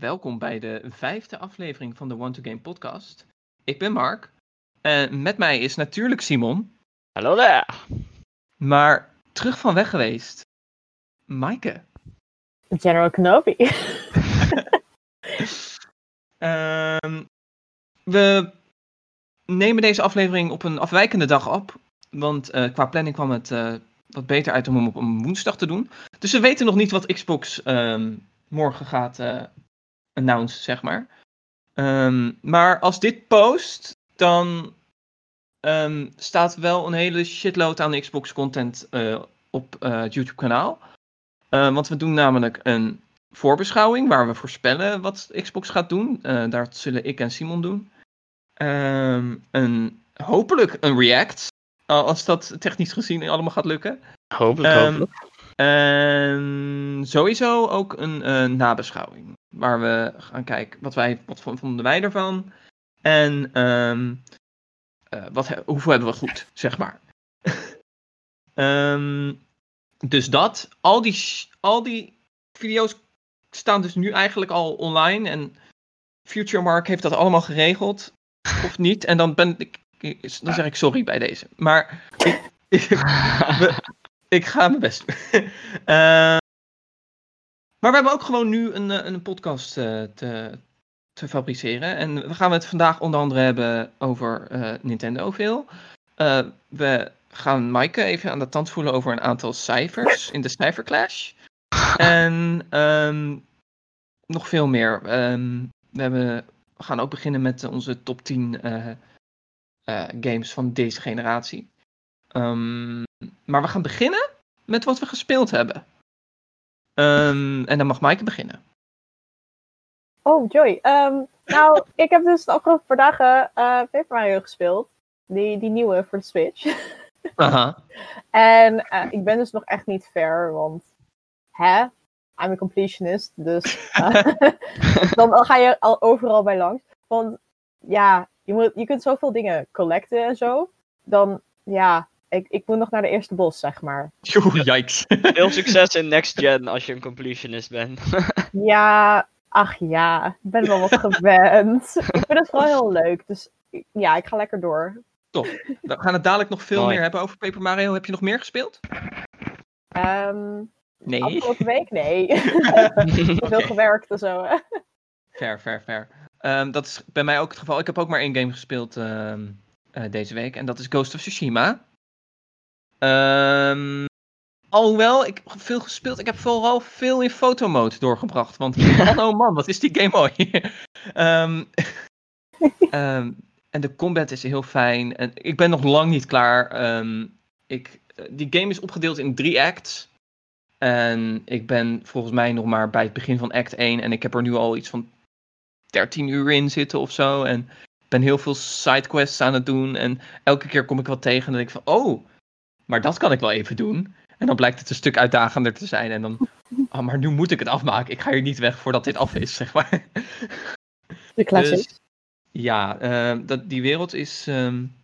welkom bij de vijfde aflevering van de One to Game podcast. Ik ben Mark. En met mij is natuurlijk Simon. Hallo daar. Maar terug van weg geweest, Maaike. General Kenobi. Ehm, we nemen deze aflevering op een afwijkende dag op. Want eh, qua planning kwam het eh, wat beter uit om hem op een woensdag te doen. Dus we weten nog niet wat Xbox ehm, morgen gaat uh, announce, zeg maar. Ehm, maar als dit post, dan ehm, staat wel een hele shitload aan Xbox content op het YouTube kanaal. want we doen namelijk een voorbeschouwing waar we voorspellen wat Xbox gaat doen. daar zullen ik en Simon doen. een, hopelijk een react als dat technisch gezien allemaal gaat lukken. Hopelijk, hopelijk. En sowieso ook een nabeschouwing. Waar we gaan kijken wat, wij, wat vonden wij ervan. En um, uh, wat, hoeveel hebben we goed, zeg maar. um, dus dat. Al die, al die video's staan dus nu eigenlijk al online. En Future Mark heeft dat allemaal geregeld. Of niet. En dan ben ik dan zeg ik sorry bij deze. Maar ik, ik, ga mijn best doen. Uh, maar we hebben ook gewoon nu een, eh, een podcast uh, te, te fabriceren. En we gaan het vandaag onder andere hebben over uh, Nintendo veel. we gaan Maaike even aan de tand voelen over een aantal cijfers in de cijferclash. En um, nog veel meer. Um, we, hebben, we gaan ook beginnen met onze top 10 uh, games van deze generatie. Um, maar we gaan beginnen met wat we gespeeld hebben. Um, en dan mag Maaike beginnen. Oh, Joy. Um, nou, ik heb dus de afgelopen paar dagen uh, Paper Mario gespeeld. Die, die nieuwe voor de Switch. Aha. en uh, ik ben dus nog echt niet fair, want hè? I'm a completionist, dus uh, dan ga je al overal bij langs. Want ja, je, moet, je kunt zoveel dingen collecten en zo. Dan, ja, ik, ik moet nog naar de eerste bos, zeg maar. Joe, yikes. Veel succes in Next Gen als je een completionist bent. ja, ach ja, ik ben wel wat gewend. ik vind het vooral heel leuk, dus ja, ik ga lekker door. Top. We gaan het dadelijk nog veel meer hebben over Paper Mario. Heb je nog meer gespeeld? Um, nee. Afgelopen week? Nee. Veel gewerkt en zo. Fair, fair, fair. Um, dat is bij mij ook het geval. Ik heb ook maar één game gespeeld uh, uh, deze week. En dat is Ghost of Tsushima. Um, alhoewel, ik heb veel gespeeld. Ik heb vooral veel in fotomode doorgebracht. Want oh man, wat is die game mooi. um, en de combat is heel fijn. En ik ben nog lang niet klaar. ik, die game is opgedeeld in drie acts. En ik ben volgens mij nog maar bij het begin van act 1. En ik heb er nu al iets van 13 uur in zitten of zo. En ben heel veel sidequests aan het doen. En elke keer kom ik wat tegen en denk ik van, oh, maar dat kan ik wel even doen. En dan blijkt het een stuk uitdagender te zijn. En dan, oh, maar nu moet ik het afmaken. Ik ga hier niet weg voordat dit af is, zeg maar. De classic. Dus, ja, uh, dat, die wereld is um,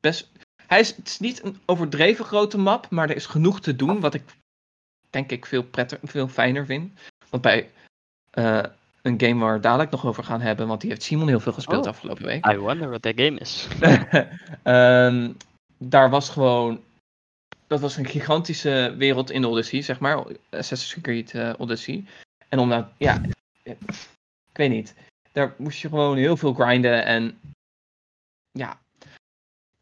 best... Hij is, het is niet een overdreven grote map, maar er is genoeg te doen, wat ik denk ik veel, pretter, veel fijner vind. Want bij uh, een game waar we dadelijk nog over gaan hebben, want die heeft Simon heel veel gespeeld oh, afgelopen week. I wonder what that game is. um, daar was gewoon. Dat was een gigantische wereld in de Odyssey, zeg maar. Assassin's Creed uh, Odyssey. En om nou, ja, ik weet niet. Daar moest je gewoon heel veel grinden en. Ja.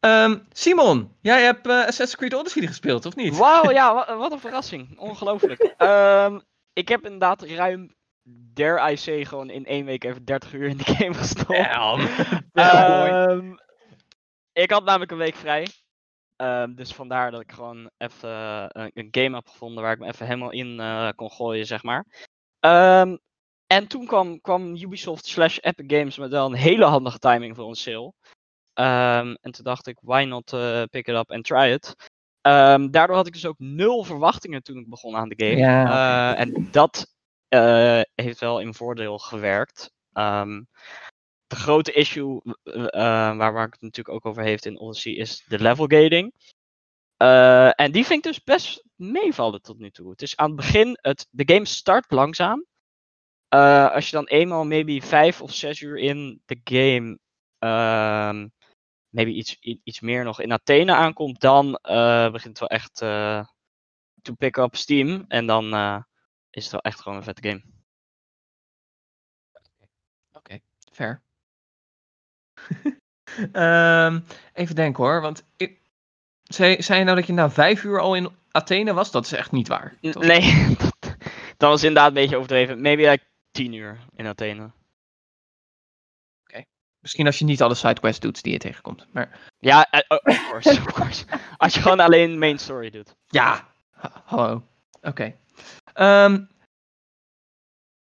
Um, Simon, jij hebt uh, Assassin's Creed Odyssey gespeeld, of niet? Wauw, ja, wat, een verrassing. Ongelooflijk. um, ik heb inderdaad ruim dare I say, gewoon in één week even 30 uur in die game gestopt. um, ik had namelijk een week vrij. Um, dus vandaar dat ik gewoon even uh, een game heb gevonden waar ik me even helemaal in uh, kon gooien, zeg maar. Um, en toen kwam, kwam Ubisoft slash Epic Games met wel een hele handige timing voor een sale. en toen dacht ik, why not uh, pick it up and try it. daardoor had ik dus ook nul verwachtingen toen ik begon aan de game. Ja. en dat heeft wel in voordeel gewerkt. De grote issue uh, waar Mark het natuurlijk ook over heeft in Odyssey is de level gating. Uh, en die vind ik dus best meevallen tot nu toe. Het is aan het begin, het, de game start langzaam. uh, als je dan eenmaal maybe vijf of zes uur in de game, um, maybe iets, iets meer nog in Athene aankomt, dan begint het wel echt to pick up Steam. En dan is het wel echt gewoon een vette game. Oké, fair. Um, even denken hoor, want ik, zei, zei je nou dat je na vijf uur al in Athene was? Dat is echt niet waar. Nee, dat, dat was inderdaad een beetje overdreven. Maybe like tien uur in Athene. Oké. Okay. Misschien als je niet alle sidequests doet die je tegenkomt. Maar... Ja, uh, of course, of course. Als je gewoon alleen main story doet. Ja, ha hallo. Oké. Okay. Um,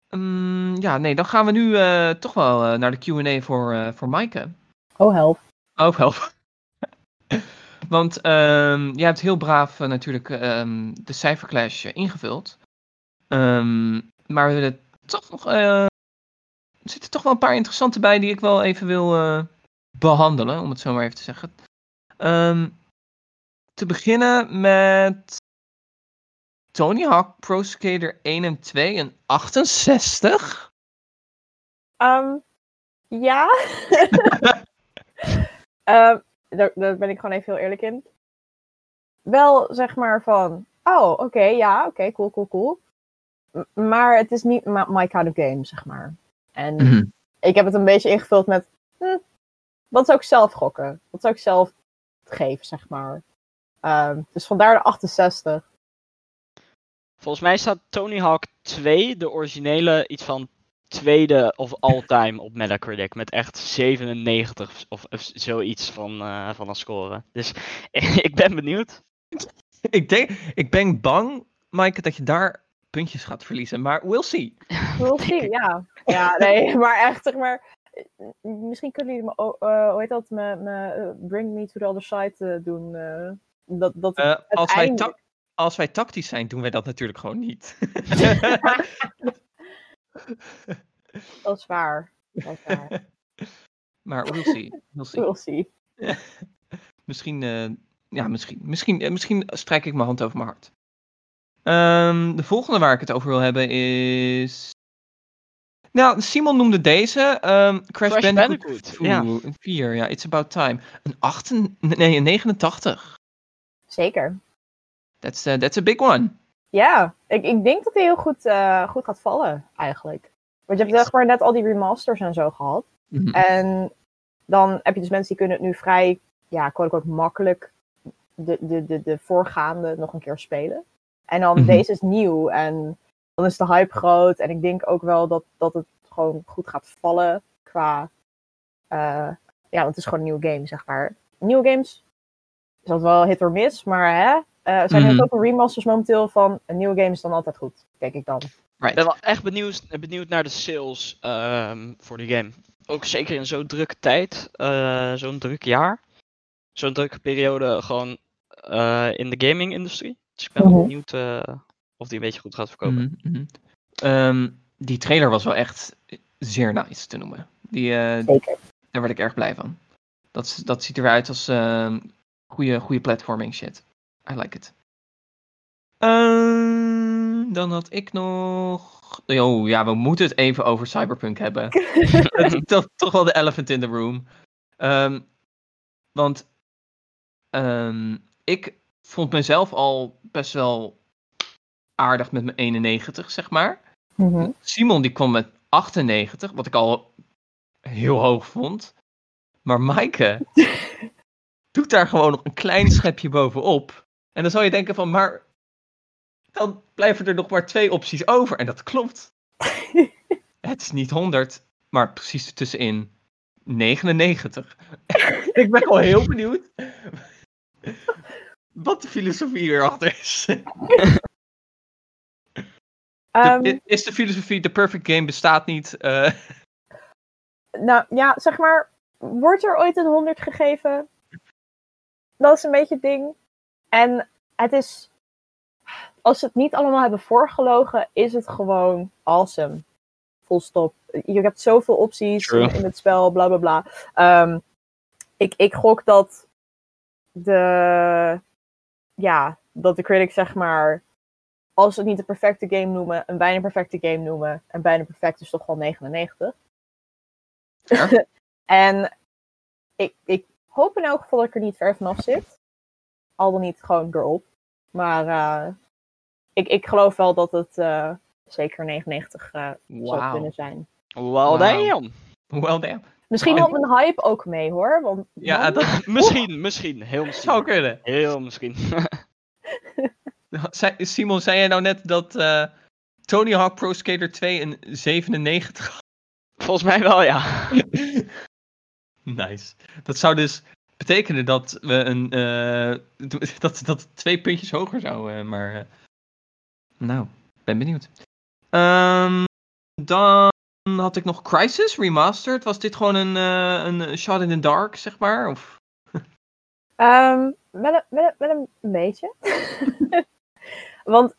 um, ja, nee, dan gaan we nu uh, toch wel uh, naar de Q&A voor, uh, voor Maaike. Oh, help. Oh, help. Want um, jij hebt heel braaf natuurlijk de cijferclash ingevuld. maar we willen toch nog. Er zitten toch wel een paar interessante bij die ik wel even wil behandelen, om het zo maar even te zeggen. Te beginnen met Tony Hawk Pro Skater 1 en 2 en 68. Um, ja. uh, daar, daar, ben ik gewoon even heel eerlijk in. Wel zeg maar van, oh oké, okay, ja, oké, okay, cool, cool, cool maar het is niet my kind of game, zeg maar. En mm-hmm. ik heb het een beetje ingevuld met, hm, wat zou ik zelf gokken? Wat zou ik zelf geven, zeg maar. Um, dus vandaar de 68. Volgens mij staat Tony Hawk 2, de originele, iets van tweede of all-time op Metacritic. Met echt 97 of, of zoiets van, uh, van een score. Dus ik ben benieuwd. Ik, denk, ik ben bang, Maaike, dat je daar puntjes gaat verliezen. Maar we'll see. We'll see, ja. Ja, nee, maar echt, zeg maar. Misschien kunnen jullie me, uh, hoe heet dat, me, me, uh, Bring Me to the Other Side uh, doen. dat, dat als, wij als wij tactisch zijn, doen wij dat natuurlijk gewoon niet. dat is waar. Dat is waar. Maar we'll see. We'll see. We'll see. misschien, ja, misschien, misschien, misschien strijk ik mijn hand over mijn hart. Um, de volgende waar ik het over wil hebben is. Nou, Simon noemde deze. Um, Crash, Crash Bandicoot. ja. Een 4, ja. It's about time. Een 8, nee, een 89. Zeker. That's, uh, that's a big one. Ja, ik, ik denk dat hij heel goed, uh, goed gaat vallen, eigenlijk. Want je hebt zeg maar net al die remasters en zo gehad. Mm -hmm. En dan heb je dus mensen die kunnen het nu vrij, ja, quote makkelijk de, de, de, de voorgaande nog een keer spelen. En dan mhm. deze is nieuw en dan is de hype groot. En ik denk ook wel dat, dat het gewoon goed gaat vallen qua... Uh, ja, want het is gewoon een nieuwe game, zeg maar. Nieuwe games is dat wel hit or miss, maar hè, uh, er zijn mm. heel veel remasters momenteel van een nieuwe game is dan altijd goed, denk ik dan. Right. Ik ben wel echt benieuwd, benieuwd naar de sales um, voor die game. Ook zeker in zo'n drukke tijd, uh, zo'n druk jaar, zo'n drukke periode gewoon uh, in de gaming-industrie. Dus ik ben wel mhm. benieuwd uh, of die een beetje goed gaat verkopen. Mm -hmm. um, die trailer was wel echt zeer nice te noemen. Die, uh, Daar werd ik erg blij van. Dat, dat ziet eruit als uh, goede, goede platforming shit. I like it. Uh, dan had ik nog. Oh ja, we moeten het even over Cyberpunk hebben. toch, toch wel de elephant in the room. Um, want um, ik vond mezelf al best wel aardig met mijn 91, zeg maar. Mm-hmm. Simon die kwam met 98, wat ik al heel hoog vond. Maar Maaike doet daar gewoon nog een klein schepje bovenop. En dan zou je denken van, maar dan blijven er nog maar twee opties over. En dat klopt. Het is niet 100, maar precies ertussenin 99. ik ben al heel benieuwd wat de filosofie erachter is. um, is de filosofie, de perfect game bestaat niet? Uh... Nou ja, zeg maar, wordt er ooit een 100 gegeven? Dat is een beetje het ding. En het is, als ze het niet allemaal hebben voorgelogen, is het gewoon awesome. Full stop. Je hebt zoveel opties in, in, het spel, bla bla bla. Um, ik, ik gok dat de ja, dat de critics zeg maar als ze het niet de perfecte game noemen, een bijna perfecte game noemen. En bijna perfect is toch wel 99. Ja. en ik, ik hoop in elk geval dat ik er niet ver vanaf zit. Al dan niet gewoon erop. Maar uh, ik, ik geloof wel dat het uh, zeker 99 uh, wow. zou kunnen zijn. Well wow. damn. Well damn. Misschien helpt mijn hype ook mee hoor. Want ja, dat, misschien, misschien. Heel misschien. Zou kunnen. Heel misschien. Simon, zei jij nou net dat uh, Tony Hawk Pro Skater 2 een 97 Volgens mij wel, ja. nice. Dat zou dus betekenen dat we een. Uh, dat, dat twee puntjes hoger zou. Uh, maar. Uh, nou, ben benieuwd. Um, dan had ik nog Crisis Remastered. Was dit gewoon een, een shot in the dark, zeg maar? Of? Um, wel, een, wel, wel een beetje. Want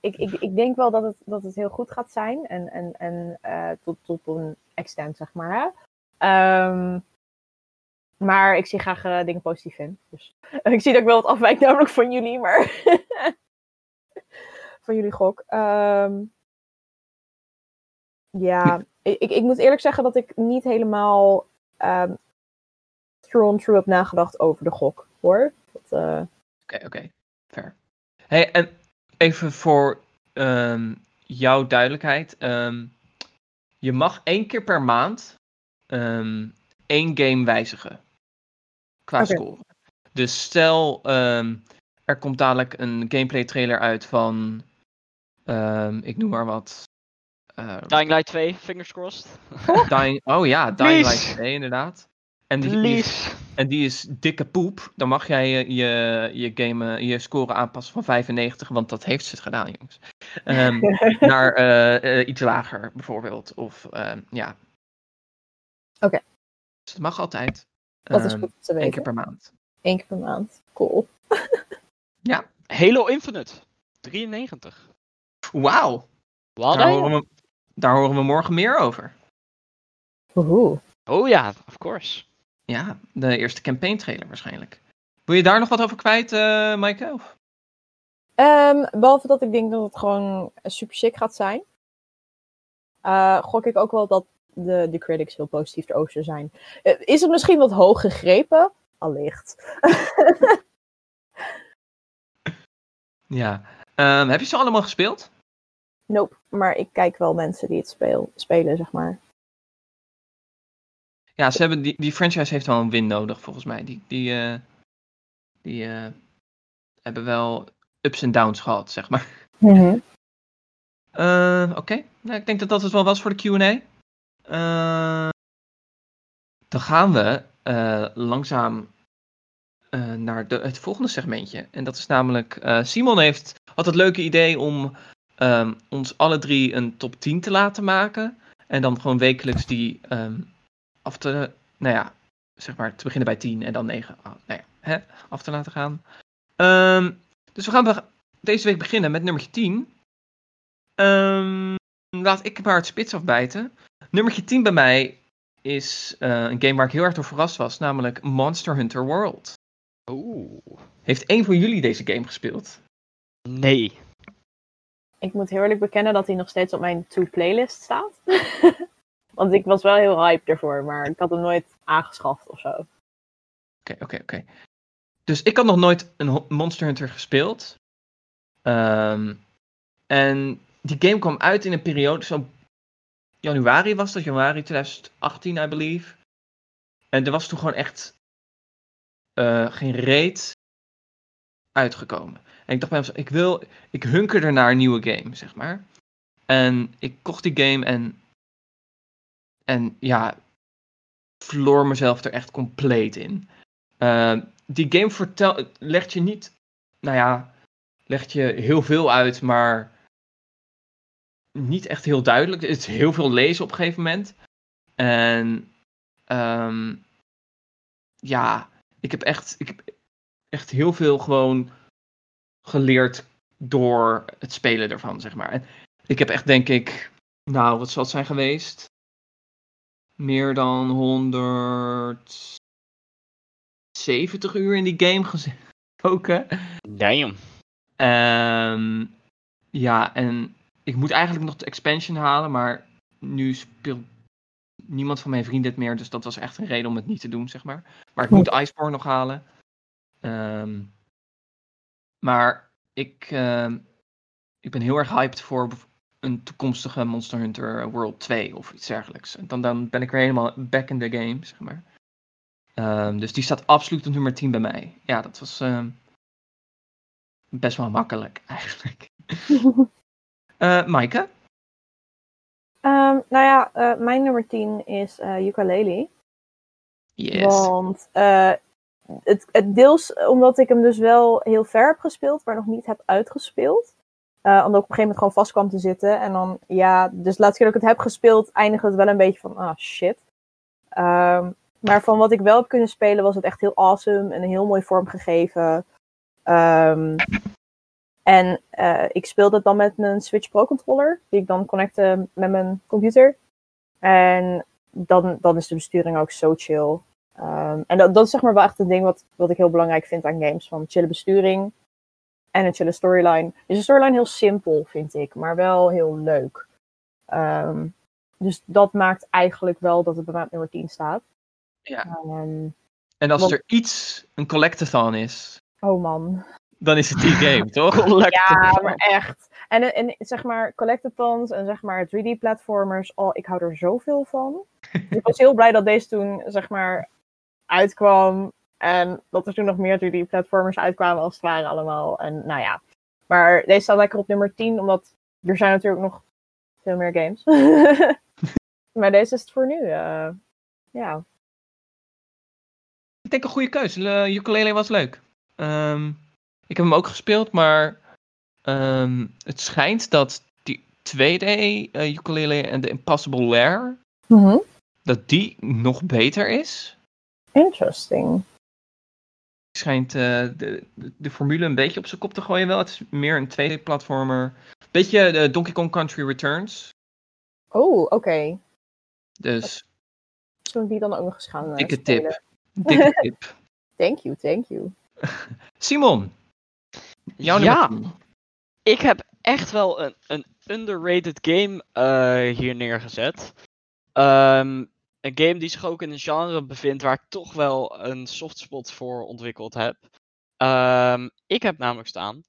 ik, ik, ik denk wel dat het, dat het heel goed gaat zijn. En, en, en tot, tot een extent, zeg maar. Um, maar ik zie graag uh, dingen positief in. Dus ik zie dat ik wel wat afwijk namelijk van jullie, maar... van jullie gok. Um, ja, ik, ik moet eerlijk zeggen dat ik niet helemaal um, and through heb nagedacht over de gok, hoor. Oké, oké. Okay. Fair. Hey, en even voor um, jouw duidelijkheid. Um, je mag één keer per maand één game wijzigen. Qua okay. score. Dus stel, er komt dadelijk een gameplay trailer uit van. ik noem maar wat. Dying Light 2, fingers crossed. Dying, oh ja, Dying Light 2 inderdaad. En die, die is, en die is dikke poep. Dan mag jij je, je, je, game, je score aanpassen van 95, want dat heeft ze gedaan, jongens. Um, naar uh, uh, iets lager, bijvoorbeeld. Of uh, ja. Oké. Okay. Dus dat mag altijd. Dat is goed te weten. Eén keer per maand. Eén keer per maand. Cool. ja. Halo Infinite. 93. Wauw. Daar, horen we, daar horen we morgen meer over. Oeh. Oh ja, of course. Ja, de eerste campaign trailer waarschijnlijk. Wil je daar nog wat over kwijt, uh, Maaike? Of? Um, behalve dat ik denk dat het gewoon super chic gaat zijn. Uh, gok ik ook wel dat de, de critics heel positief erover zijn. Uh, is het misschien wat hoog gegrepen? Allicht. ja. Um, heb je ze allemaal gespeeld? Nope, maar ik kijk wel mensen die het speel, spelen, zeg maar. Ja, ze hebben die, die franchise heeft wel een win nodig, volgens mij. Die, die, uh, die uh, hebben wel ups en downs gehad, zeg maar. Mm -hmm. uh, Oké, okay. nou, ik denk dat dat het wel was voor de Q&A. Dan gaan we langzaam naar de, het volgende segmentje. En dat is namelijk, Simon heeft, had het leuke idee om um, ons alle drie een top 10 te laten maken. En dan gewoon wekelijks die... Um, af te, nou ja, zeg maar, te beginnen bij 10 en dan 9 oh, nou ja, hè, af te laten gaan. Um, dus we gaan deze week beginnen met nummertje 10. Um, laat ik maar het spits afbijten. Nummertje 10 bij mij is uh, een game waar ik heel erg door verrast was, namelijk Monster Hunter World. Oeh. Heeft één van jullie deze game gespeeld? Nee. Ik moet heel eerlijk bekennen dat hij nog steeds op mijn to-playlist staat. Want ik was wel heel hype ervoor, maar ik had hem nooit aangeschaft of zo. Oké, oké, oké. Dus ik had nog nooit een Monster Hunter gespeeld. Um, en die game kwam uit in een periode, zo januari was dat, januari 2018, I believe. En er was toen gewoon echt uh, geen reet uitgekomen. En ik dacht bij mezelf, ik wil, ik hunker er naar een nieuwe game, zeg maar. En ik kocht die game en en ja, verloor mezelf er echt compleet in. Uh, die game vertelt, legt je niet, nou ja, legt je heel veel uit, maar niet echt heel duidelijk. Het is heel veel lezen op een gegeven moment. En um, ja, ik heb echt, ik heb echt heel veel gewoon geleerd door het spelen ervan, zeg maar. En ik heb echt, denk ik, nou, wat zal het zijn geweest? meer dan 170 uur in die game gestoken. Damn. Um, ja, en ik moet eigenlijk nog de expansion halen, maar nu speelt niemand van mijn vrienden het meer, dus dat was echt een reden om het niet te doen, zeg maar. Maar ik moet Iceborne nog halen. Ehm, maar ik, ehm, ik ben heel erg hyped voor een toekomstige Monster Hunter World 2 of iets dergelijks. Dan, dan ben ik weer helemaal back in the game, zeg maar. Ehm, dus die staat absoluut op nummer 10 bij mij. Ja, dat was best wel makkelijk eigenlijk. uh, Maaike? Um, nou ja, uh, mijn nummer 10 is uh, Ukulele. Yes. Want uh, het, het deels omdat ik hem dus wel heel ver heb gespeeld, maar nog niet heb uitgespeeld. omdat ik op een gegeven moment gewoon vast kwam te zitten. En dan, ja, dus laatst keer dat ik het heb gespeeld, eindigde het wel een beetje van, ah shit. Um, maar van wat ik wel heb kunnen spelen, was het echt heel awesome en een heel mooi vormgegeven. Um, en uh, ik speelde het dan met mijn Switch Pro controller, die ik dan connecte met mijn computer. En dan, dan is de besturing ook zo chill. Um, en dat, dat is zeg maar wel echt een ding wat, wat ik heel belangrijk vind aan games. Van chille besturing en een chille storyline. Dus de storyline heel simpel, vind ik, maar wel heel leuk. Um, dus dat maakt eigenlijk wel dat het bij mij op nummer 10 staat. Ja. Um, en als want... er iets een collectathon is. Oh man dan is het die game, toch? ja, maar echt. En, en zeg maar, collectathons en zeg maar 3D-platformers, oh, ik hou er zoveel van. Dus ik was heel blij dat deze toen, zeg maar, uitkwam. En dat er toen nog meer 3D-platformers uitkwamen als het ware allemaal. En nou ja. Maar deze staat lekker op nummer 10, omdat er zijn natuurlijk nog veel meer games. maar deze is het voor nu. Uh, ja. Ik denk een goede keuze. Ukulele was leuk. Um, ik heb hem ook gespeeld, maar um, het schijnt dat die 2D uh, ukulele en de Impossible Lair, mm -hmm. dat die nog beter is. Interesting. Schijnt uh, de, de, formule een beetje op zijn kop te gooien wel. Het is meer een 2D-platformer. Beetje de Donkey Kong Country Returns. Oh, oké. Okay. Dus. Zullen die dan ook nog eens gaan Dikke spelen? tip. Dikke tip. thank you, thank you. Simon, Jouw ja, ik heb echt wel een, een underrated game uh, hier neergezet. Um, een game die zich ook in een genre bevindt waar ik toch wel een softspot voor ontwikkeld heb. Um, ik heb namelijk staan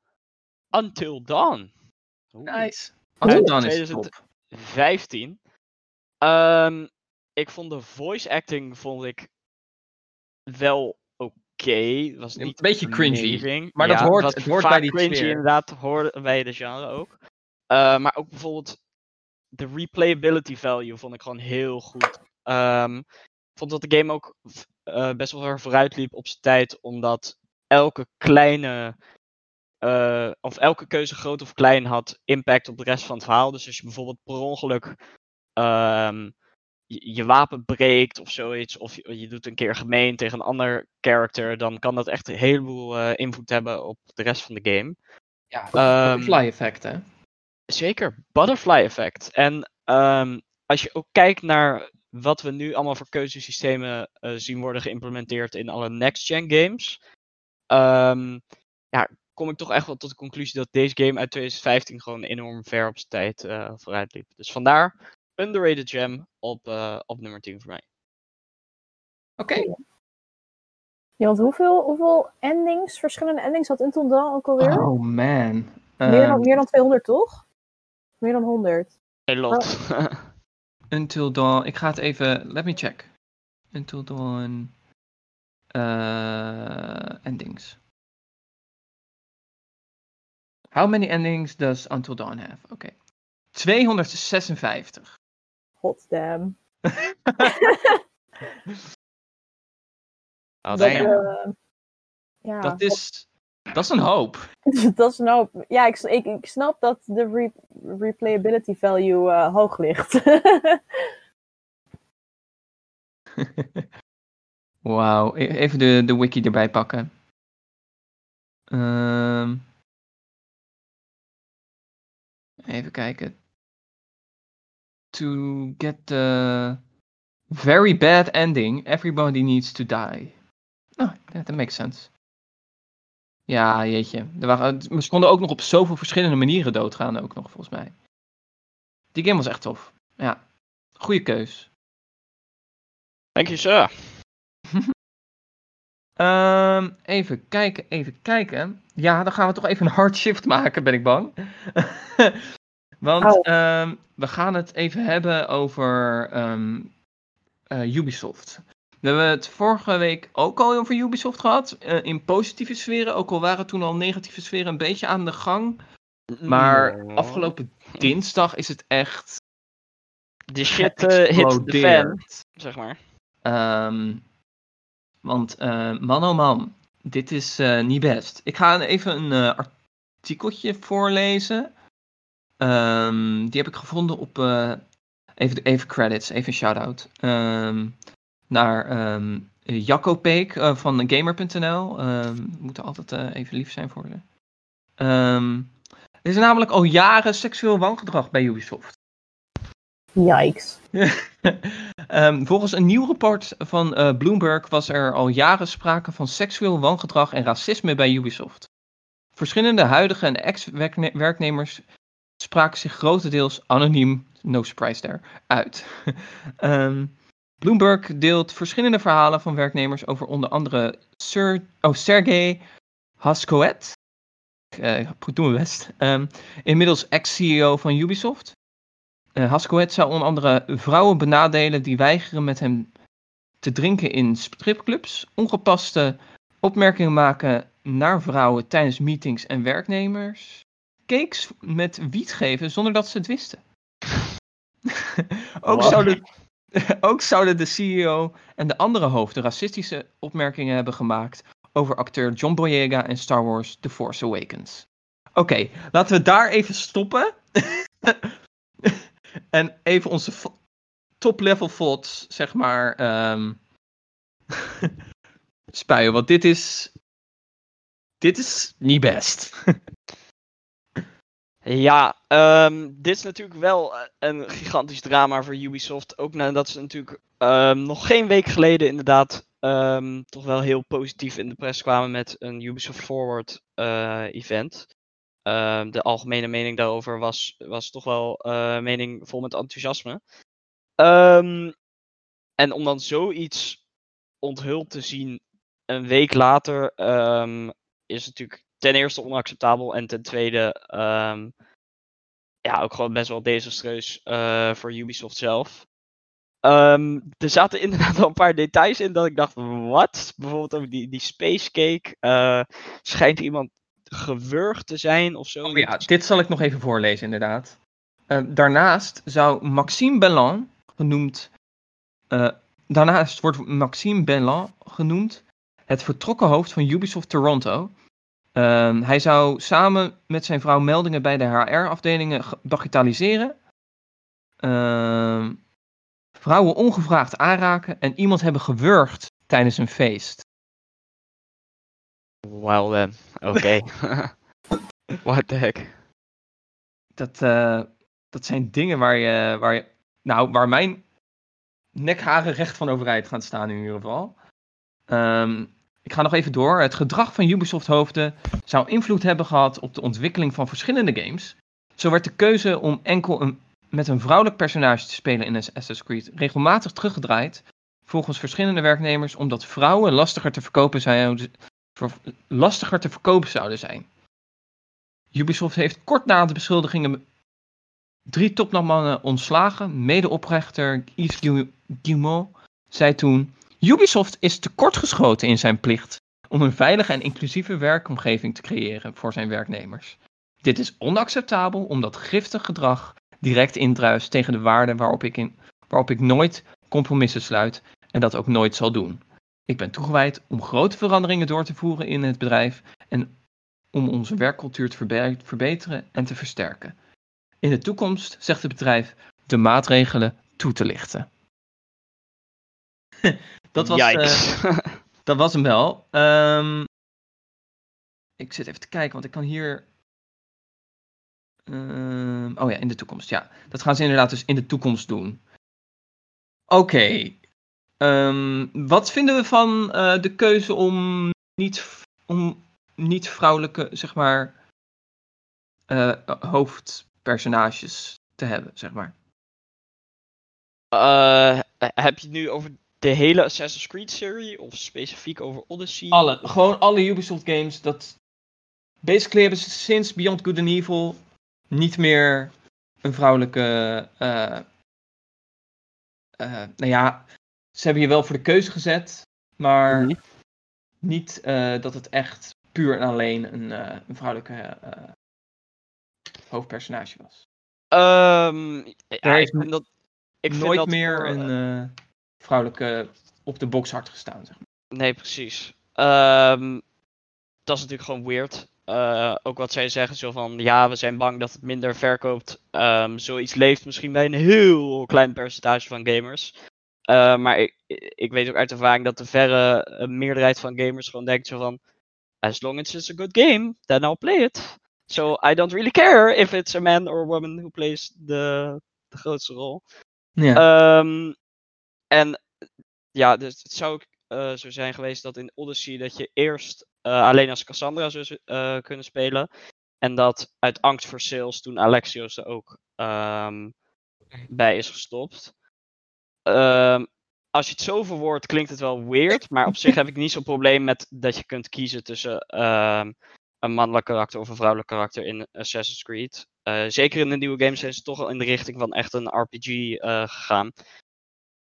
Until Dawn. Oeh. Nice. Until Dawn is 2015. Um, ik vond de voice acting vond ik wel okay. was niet een beetje cringy. Maar dat hoort, het hoort bij die cringy sfeer. inderdaad, hoort bij de genre ook. Uh, maar ook bijvoorbeeld de replayability value vond ik gewoon heel goed. Um, ik vond dat de game ook uh, best wel ver vooruit liep op zijn tijd, omdat elke kleine. Uh, of elke keuze groot of klein had impact op de rest van het verhaal. Dus als je bijvoorbeeld per ongeluk um, je, wapen breekt of zoiets, of je, je, doet een keer gemeen tegen een ander character, dan kan dat echt een heleboel uh, invloed hebben op de rest van de game. Ja, um, butterfly effect hè? Zeker, butterfly effect. En um, als je ook kijkt naar wat we nu allemaal voor keuzesystemen uh, zien worden geïmplementeerd in alle next-gen games, um, ja, kom ik toch echt wel tot de conclusie dat deze game uit 2015 gewoon enorm ver op zijn tijd uh, vooruit liep. Dus vandaar underrated gem op, uh, op nummer 10 voor mij. Oké. Okay. Ja, want hoeveel, hoeveel endings, verschillende endings had Until Dawn ook alweer? Oh man. Meer, dan, um, meer dan 200 toch? Meer dan 100. Een lot. Oh. Until Dawn, ik ga het even, let me check. Until Dawn uh, endings. How many endings does Until Dawn have? Oké. Okay. 256. Hot damn. oh, dat, uh, ja, dat, is, dat is een hoop. dat is een hoop. Ja, ik, ik, ik snap dat de re replayability value uh, hoog ligt. Wauw, e-, even de, de wiki erbij pakken. Um, even kijken to get the very bad ending, everybody needs to die. Oh, that, that makes sense. Ja, jeetje. Er waren, ze konden ook nog op zoveel verschillende manieren doodgaan, ook nog, volgens mij. Die game was echt tof. Ja, goede keus. Thank you, sir. um, even kijken, even kijken. Ja, dan gaan we toch even een hard shift maken, ben ik bang. Want oh. um, we gaan het even hebben over um, uh, Ubisoft. We hebben het vorige week ook al over Ubisoft gehad. Uh, in positieve sferen, ook al waren toen al negatieve sferen een beetje aan de gang. Maar afgelopen dinsdag is het echt. De shit uh, hit the fan, zeg maar. Um, want uh, man oh man, dit is uh, niet best. Ik ga even een uh, artikeltje voorlezen. Um, die heb ik gevonden op. even, even credits, even shout-out. Um, naar um, Jacco Peek van Gamer.nl. we moeten altijd even lief zijn voor ze. er is namelijk al jaren seksueel wangedrag bij Ubisoft. Yikes. volgens een nieuw rapport van Bloomberg was er al jaren sprake van seksueel wangedrag en racisme bij Ubisoft. Verschillende huidige en ex-werknemers spraken zich grotendeels anoniem, no surprise there, uit. um, Bloomberg deelt verschillende verhalen van werknemers over onder andere Sir, oh, Sergey Haskoet, ik doe mijn best, um, inmiddels ex-CEO van Ubisoft. Uh, zou onder andere vrouwen benadelen die weigeren met hem te drinken in stripclubs, ongepaste opmerkingen maken naar vrouwen tijdens meetings en werknemers, cakes met wiet geven zonder dat ze het wisten. ook, zouden, ook zouden de CEO en de andere hoofden racistische opmerkingen hebben gemaakt over acteur John Boyega en Star Wars The Force Awakens. Oké, laten we daar even stoppen. En even onze top-level thoughts, zeg maar, um, spuien. Want dit is. Dit is niet best. Ja, um, dit is natuurlijk wel eh, een gigantisch drama voor Ubisoft. Ook nadat ze natuurlijk um, nog geen week geleden inderdaad toch wel heel positief in de press kwamen met een Ubisoft Forward uh, event. Ehm, de algemene mening daarover was, was toch wel uh, mening vol met enthousiasme. En om dan zoiets onthuld te zien een week later is natuurlijk ten eerste onacceptabel en ten tweede ja, ook gewoon best wel desastreus uh, voor Ubisoft zelf. er zaten inderdaad wel een paar details in dat ik dacht, wat? Bijvoorbeeld over die, die Space Cake. Uh, schijnt iemand gewurgd te zijn of zo. Oh ja, dit zal ik nog even voorlezen, inderdaad. Uh, daarnaast zou Maxime Bellan genoemd. Daarnaast wordt Maxime Bellan genoemd het vertrokken hoofd van Ubisoft Toronto. Uh, hij zou samen met zijn vrouw meldingen bij de HR-afdelingen bagatelliseren. Ehm, vrouwen ongevraagd aanraken en iemand hebben gewurgd tijdens een feest. Well then, oké. What the heck. Dat, uh, dat zijn dingen waar je, waar je, nou, waar mijn nekharen recht van overheid gaan staan in ieder geval. Um, ik ga nog even door. Het gedrag van Ubisoft-hoofden zou invloed hebben gehad op de ontwikkeling van verschillende games. Zo werd de keuze om enkel een, met een vrouwelijk personage te spelen in Assassin's Creed regelmatig teruggedraaid. Volgens verschillende werknemers omdat vrouwen lastiger te verkopen lastiger te verkopen zouden zijn. Ubisoft heeft kort na de beschuldigingen drie topmannen ontslagen. Medeoprichter Yves Guillemot zei toen: Ubisoft is tekortgeschoten in zijn plicht om een veilige en inclusieve werkomgeving te creëren voor zijn werknemers. Dit is onacceptabel omdat giftig gedrag direct indruist tegen de waarden waarop ik, waarop ik nooit compromissen sluit en dat ook nooit zal doen. Ik ben toegewijd om grote veranderingen door te voeren in het bedrijf en om onze werkcultuur te verbeteren en te versterken. In de toekomst, zegt het bedrijf, de maatregelen toe te lichten. dat, was, uh, dat was hem wel. Um, ik zit even te kijken, want ik kan hier. Uh, oh ja, in de toekomst. Ja, dat gaan ze inderdaad dus in de toekomst doen. Oké, Um, wat vinden we van uh, de keuze om niet, om niet-vrouwelijke, zeg maar, uh, hoofdpersonages te hebben, zeg maar. Heb je het nu over de hele Assassin's Creed serie of specifiek over Odyssey? Alle, gewoon alle Ubisoft games. Dat basically hebben ze sinds Beyond Good and Evil niet meer een vrouwelijke. Uh, uh, nou ja, ze hebben je wel voor de keuze gezet, maar mhm. niet uh, dat het echt puur en alleen een, een vrouwelijke hoofdpersonage was. Um, ja, ik vind dat. Ik nooit vind dat meer voor, een vrouwelijke op de box hard gestaan. Zeg maar. Nee, precies. Um, dat is natuurlijk gewoon weird. Uh, ook wat zij zeggen, zo van ja, we zijn bang dat het minder verkoopt. Um, zoiets leeft misschien bij een heel klein percentage van gamers. Uh, maar ik, ik weet ook uit ervaring dat de verre meerderheid van gamers gewoon denkt zo van as long as it's a good game, then I'll play it. So I don't really care if it's a man or a woman who plays de, de grootste rol. Ja. Um, en ja, dus het zou uh, zo zijn geweest dat in Odyssey dat je eerst uh, alleen als Cassandra zou uh, kunnen spelen. En dat uit angst voor sales toen Alexios er ook um, bij is gestopt. Um, als je het zo verwoordt, klinkt het wel weird. Maar op zich heb ik niet zo'n probleem met dat je kunt kiezen tussen um, een mannelijk karakter of een vrouwelijk karakter in Assassin's Creed. Zeker in de nieuwe games zijn ze toch al in de richting van echt een RPG gegaan.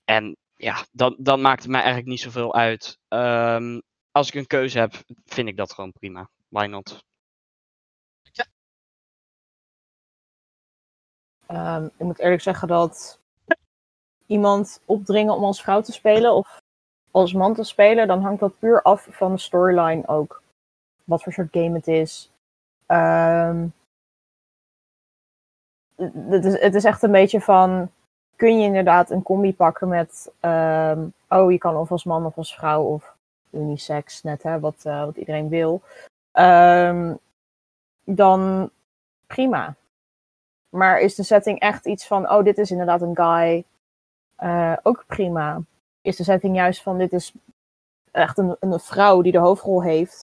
En ja, dan, dan maakt het mij eigenlijk niet zoveel uit. Um, als ik een keuze heb, vind ik dat gewoon prima. Why not? Ja. Um, ik moet eerlijk zeggen dat iemand opdringen om als vrouw te spelen of als man te spelen, dan hangt dat puur af van de storyline ook. Wat voor soort game het is. Um, het, is het is echt een beetje van kun je inderdaad een combi pakken met, um, oh, je kan of als man of als vrouw of unisex, net hè, wat, uh, wat iedereen wil, um, dan prima. Maar is de setting echt iets van, oh, dit is inderdaad een guy, uh, ook prima. Is de setting juist van, dit is echt een, een vrouw die de hoofdrol heeft,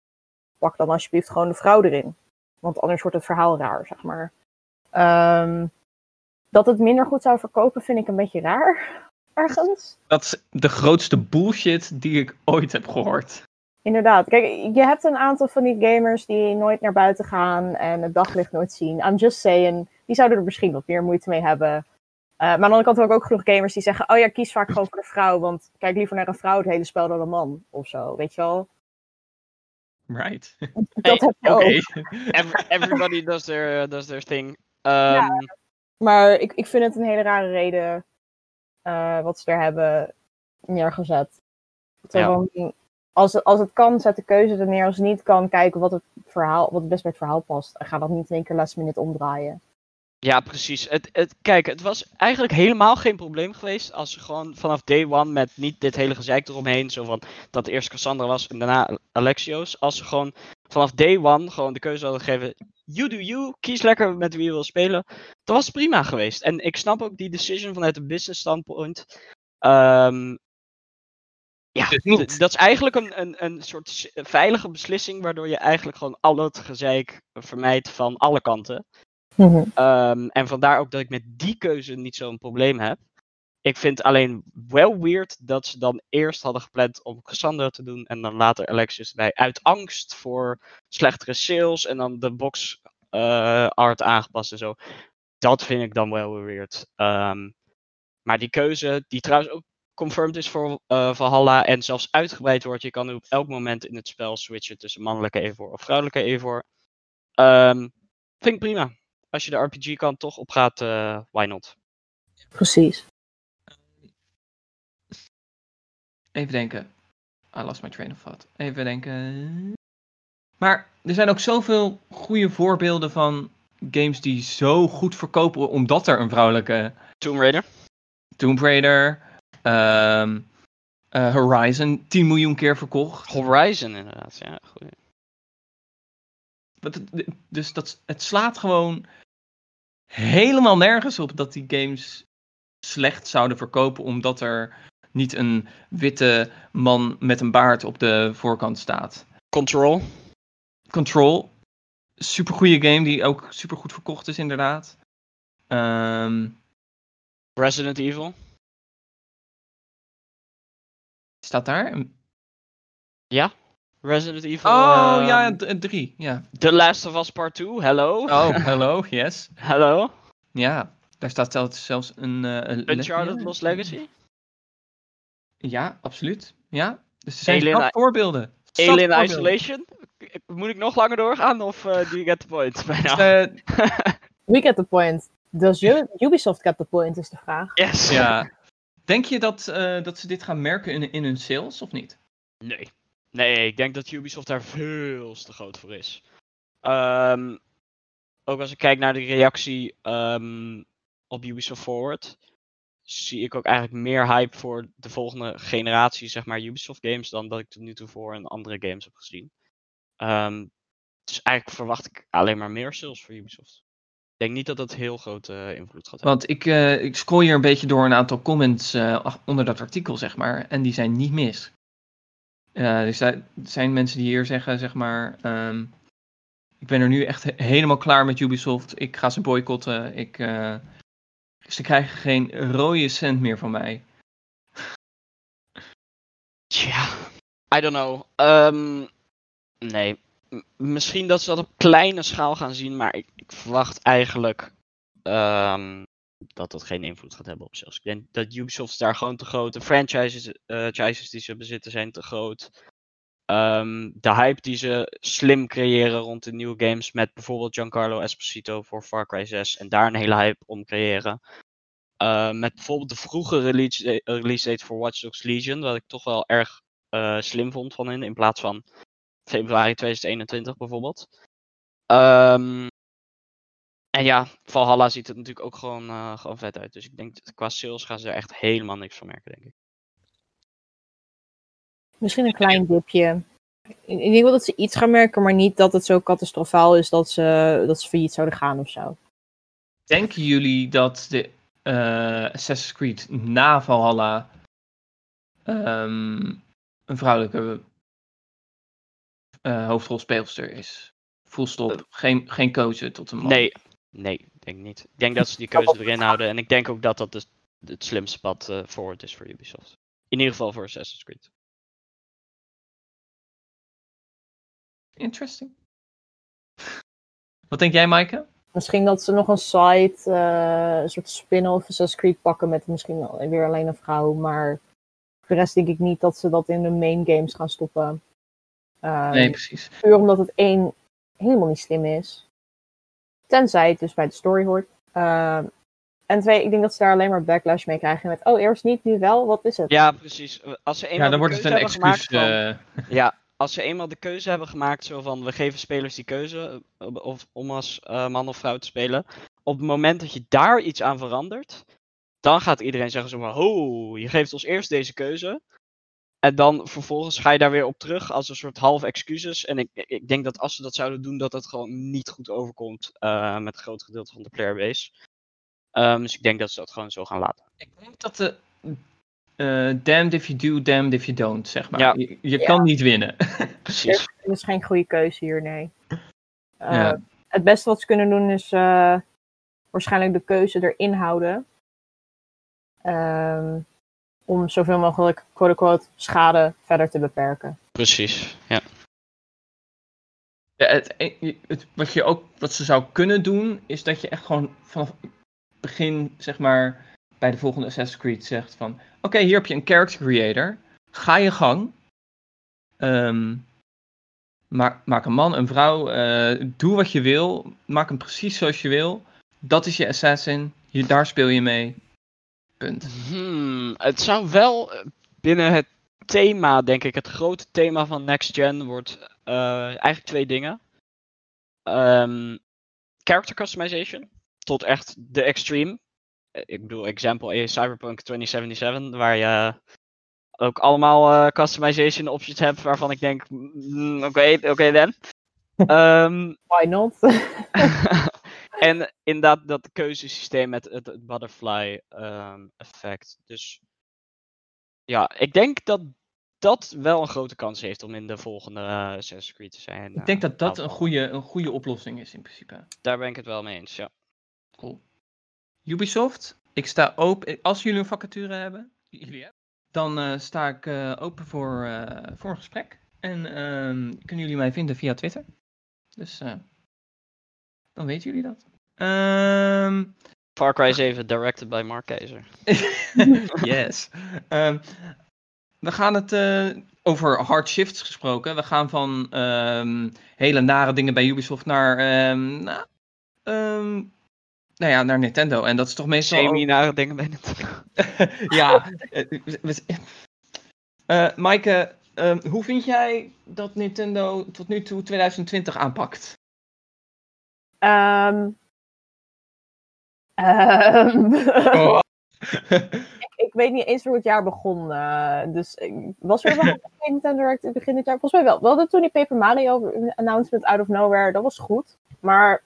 pak dan alsjeblieft gewoon de vrouw erin. Want anders wordt het verhaal raar, zeg maar. Um, dat het minder goed zou verkopen, vind ik een beetje raar. Ergens. Dat is de grootste bullshit die ik ooit heb gehoord. Inderdaad. Kijk, je hebt een aantal van die gamers die nooit naar buiten gaan en het daglicht nooit zien. I'm just saying, die zouden er misschien wat meer moeite mee hebben. Uh, maar aan de andere kant heb ik ook genoeg gamers die zeggen: Oh ja, kies vaak gewoon voor de vrouw, want kijk liever naar een vrouw het hele spel dan een man of zo, weet je wel? Right. Dat heb je okay. ook. everybody does their, does their thing. Um, ja. Maar ik, ik vind het een hele rare reden uh, wat ze er hebben neergezet. Ja. als, het, als het kan, zet de keuze er neer. Als het niet kan, kijken wat het, verhaal, wat het best bij het verhaal past. En ga dat niet in één keer last minute omdraaien. Ja, precies. Het, het, kijk, het was eigenlijk helemaal geen probleem geweest als ze gewoon vanaf day one met niet dit hele gezeik eromheen, zo van dat eerst Cassandra was en daarna Alexios, als ze gewoon vanaf day one gewoon de keuze hadden gegeven, you do you, kies lekker met wie je wil spelen, dat was prima geweest. En ik snap ook die decision vanuit een business standpoint. Um, ja, dat is eigenlijk een, een, een soort veilige beslissing, waardoor je eigenlijk gewoon al het gezeik vermijdt van alle kanten. Mm en vandaar ook dat ik met die keuze niet zo'n probleem heb. Ik vind alleen wel weird dat ze dan eerst hadden gepland om Cassandra te doen en dan later Alexis bij Uit angst voor slechtere sales en dan de box uh, art aangepast en zo. Dat vind ik dan wel weird. Um, maar die keuze, die trouwens ook confirmed is voor uh, Valhalla en zelfs uitgebreid wordt. Je kan nu op elk moment in het spel switchen tussen mannelijke Evor of vrouwelijke Evor. Um, vind ik prima als je de RPG-kant toch op gaat, uh, why not? Precies. Even denken. I lost my train of thought. Even denken. Maar er zijn ook zoveel goede voorbeelden van games die zo goed verkopen omdat er een vrouwelijke... Tomb Raider. Tomb Raider. Um, uh, Horizon 10 miljoen keer verkocht. Horizon inderdaad, ja. Goeie. Dus dat, het slaat gewoon helemaal nergens op dat die games slecht zouden verkopen omdat er niet een witte man met een baard op de voorkant staat. Control. Control. Super goede game die ook super goed verkocht is, inderdaad. Ehm, Resident Evil. staat daar? Ja. Resident Evil. Oh ehm, ja, d- drie. Ja. The Last of Us Part 2. Hello. Oh, hello, yes. Hello. Ja, daar staat zelfs, een. eh, een Uncharted. Lost Legacy. Ja, absoluut. Ja. Dus er zijn Alien zat I- voorbeelden. Zat Alien voorbeelden. Isolation. Moet ik nog langer doorgaan of eh do you get the point? Dus, Bijna. eh, We get the point. Does U- Ubisoft get the point, is de vraag. yes. ja. Denk je dat, eh, dat ze dit gaan merken in, in hun sales of niet? Nee. Nee, ik denk dat Ubisoft daar veel te groot voor is. Ehm, ook als ik kijk naar de reactie ehm, op Ubisoft Forward, zie ik ook eigenlijk meer hype voor de volgende generatie, zeg maar, Ubisoft games, dan dat ik tot nu toe voor een andere games heb gezien. Ehm, dus eigenlijk verwacht ik alleen maar meer sales voor Ubisoft. Ik denk niet dat dat heel grote eh, invloed gaat hebben. Want ik, eh, ik scroll hier een beetje door een aantal comments eh, onder dat artikel, zeg maar. En die zijn niet mis. Er zijn mensen die hier zeggen, zeg maar. ehm, ik ben er nu echt he- helemaal klaar met Ubisoft. Ik ga ze boycotten. Ik, ze krijgen geen rode cent meer van mij. Tja, I don't know. Ehm, nee. Misschien dat ze dat op kleine schaal gaan zien, maar ik, ik verwacht eigenlijk ehm, dat dat geen invloed gaat hebben op sales. Ik denk dat Ubisoft daar gewoon te groot. De eh, franchises die ze bezitten zijn te groot. Ehm, de hype die ze slim creëren rond de nieuwe games met bijvoorbeeld Giancarlo Esposito voor Far Cry 6 en daar een hele hype om creëren. Eh, met bijvoorbeeld de vroege release, da- release date voor Watch Dogs Legion, wat ik toch wel erg eh, slim vond van hen, in plaats van februari 2021 bijvoorbeeld. Ehm, en ja, Valhalla ziet het natuurlijk ook gewoon, eh, gewoon vet uit. Dus ik denk qua sales gaan ze er echt helemaal niks van merken, denk ik. Misschien een klein dipje. Ik, ik denk wel dat ze iets gaan merken, maar niet dat het zo catastrofaal is dat ze, dat ze failliet zouden gaan of zo. Denken jullie dat de eh, Assassin's Creed na Valhalla ehm, een vrouwelijke eh, hoofdrolspeelster is? Full stop. Geen, geen keuze tot een man. Nee, nee, ik denk niet. Ik denk dat ze die keuze erin houden. En ik denk ook dat dat dus het slimste pad eh forward is voor Ubisoft. In ieder geval voor Assassin's Creed. Interesting. Wat denk jij, Maaike? Misschien dat ze nog een site, eh, een soort spin-off Assassin's Creed pakken met misschien wel weer alleen een vrouw. Maar voor de rest denk ik niet dat ze dat in de main games gaan stoppen. Ehm, Nee, precies. Puur omdat het één helemaal niet slim is. Tenzij het dus bij de story hoort. Ehm, en twee, ik denk dat ze daar alleen maar backlash mee krijgen. Met, oh, eerst niet, nu wel, wat is het? Ja, precies. Als ze eenmaal Ja, dan wordt het een excuus. gemaakt eh, Ja, als ze eenmaal de keuze hebben gemaakt, zo van we geven spelers die keuze eh, of, om als eh, man of vrouw te spelen. Op het moment dat je daar iets aan verandert, dan gaat iedereen zeggen zo van, ho, je geeft ons eerst deze keuze. En dan vervolgens ga je daar weer op terug als een soort half excuses. En ik, ik denk dat als ze dat zouden doen, dat het gewoon niet goed overkomt eh, met het groot gedeelte van de playerbase. Ehm, dus ik denk dat ze dat gewoon zo gaan laten. ik denk dat de. Eh damned if you do, damned if you don't, zeg maar. Ja. Je, je Ja. kan niet winnen. Precies. Er is geen goede keuze hier, nee. Eh, Ja. Het beste wat ze kunnen doen is eh, waarschijnlijk de keuze erin houden. Ehm, om zoveel mogelijk, quote-unquote, schade verder te beperken. Precies, ja. Ja, het, het, wat, je ook, wat ze zou kunnen doen, is dat je echt gewoon vanaf het begin, zeg maar, bij de volgende Assassin's Creed zegt van... Oké, hier heb je een character creator. Ga je gang. Ehm, maak, maak een man, een vrouw. eh, doe wat je wil. Maak hem precies zoals je wil. Dat is je assassin. Hier, daar speel je mee. Punt. Hmm, het zou wel eh, binnen het thema, denk ik, het grote thema van Next Gen wordt eh, eigenlijk twee dingen. Ehm, character customization, tot echt de extreme. Eh, Ik bedoel, example is Cyberpunk 2077, waar je ook allemaal eh, customization options hebt waarvan ik denk, mm, oké, oké dan. Ehm, Why not? en inderdaad dat keuzesysteem met het, het butterfly ehm, effect. Dus ja, ik denk dat dat wel een grote kans heeft om in de volgende uh, Assassin's Creed te zijn. Ik denk dat dat een goede, een goede oplossing is in principe. Daar ben ik het wel mee eens, ja. Cool. Ubisoft, ik sta open. Als jullie een vacature hebben, jullie hebben dan uh, sta ik uh, open voor, uh, voor een gesprek. En ehm, kunnen jullie mij vinden via Twitter. Dus dan weten jullie dat. Um, Far Cry 7 directed by Mark Keizer. yes. Um, we gaan het over hard shifts gesproken. We gaan van hele nare dingen bij Ubisoft naar, nou, nou ja, naar Nintendo. En dat is toch meestal... Semi-nare dingen bij Nintendo. ja. Uh, Maaike, uh, hoe vind jij dat Nintendo tot nu toe 2020 aanpakt? Um, um, oh. ik, ik, weet niet eens hoe het jaar begon. Uh, dus was er wel een Nintendo Direct in het begin dit jaar? Volgens mij wel. We hadden toen die Paper Mario announcement out of nowhere. Dat was goed. Maar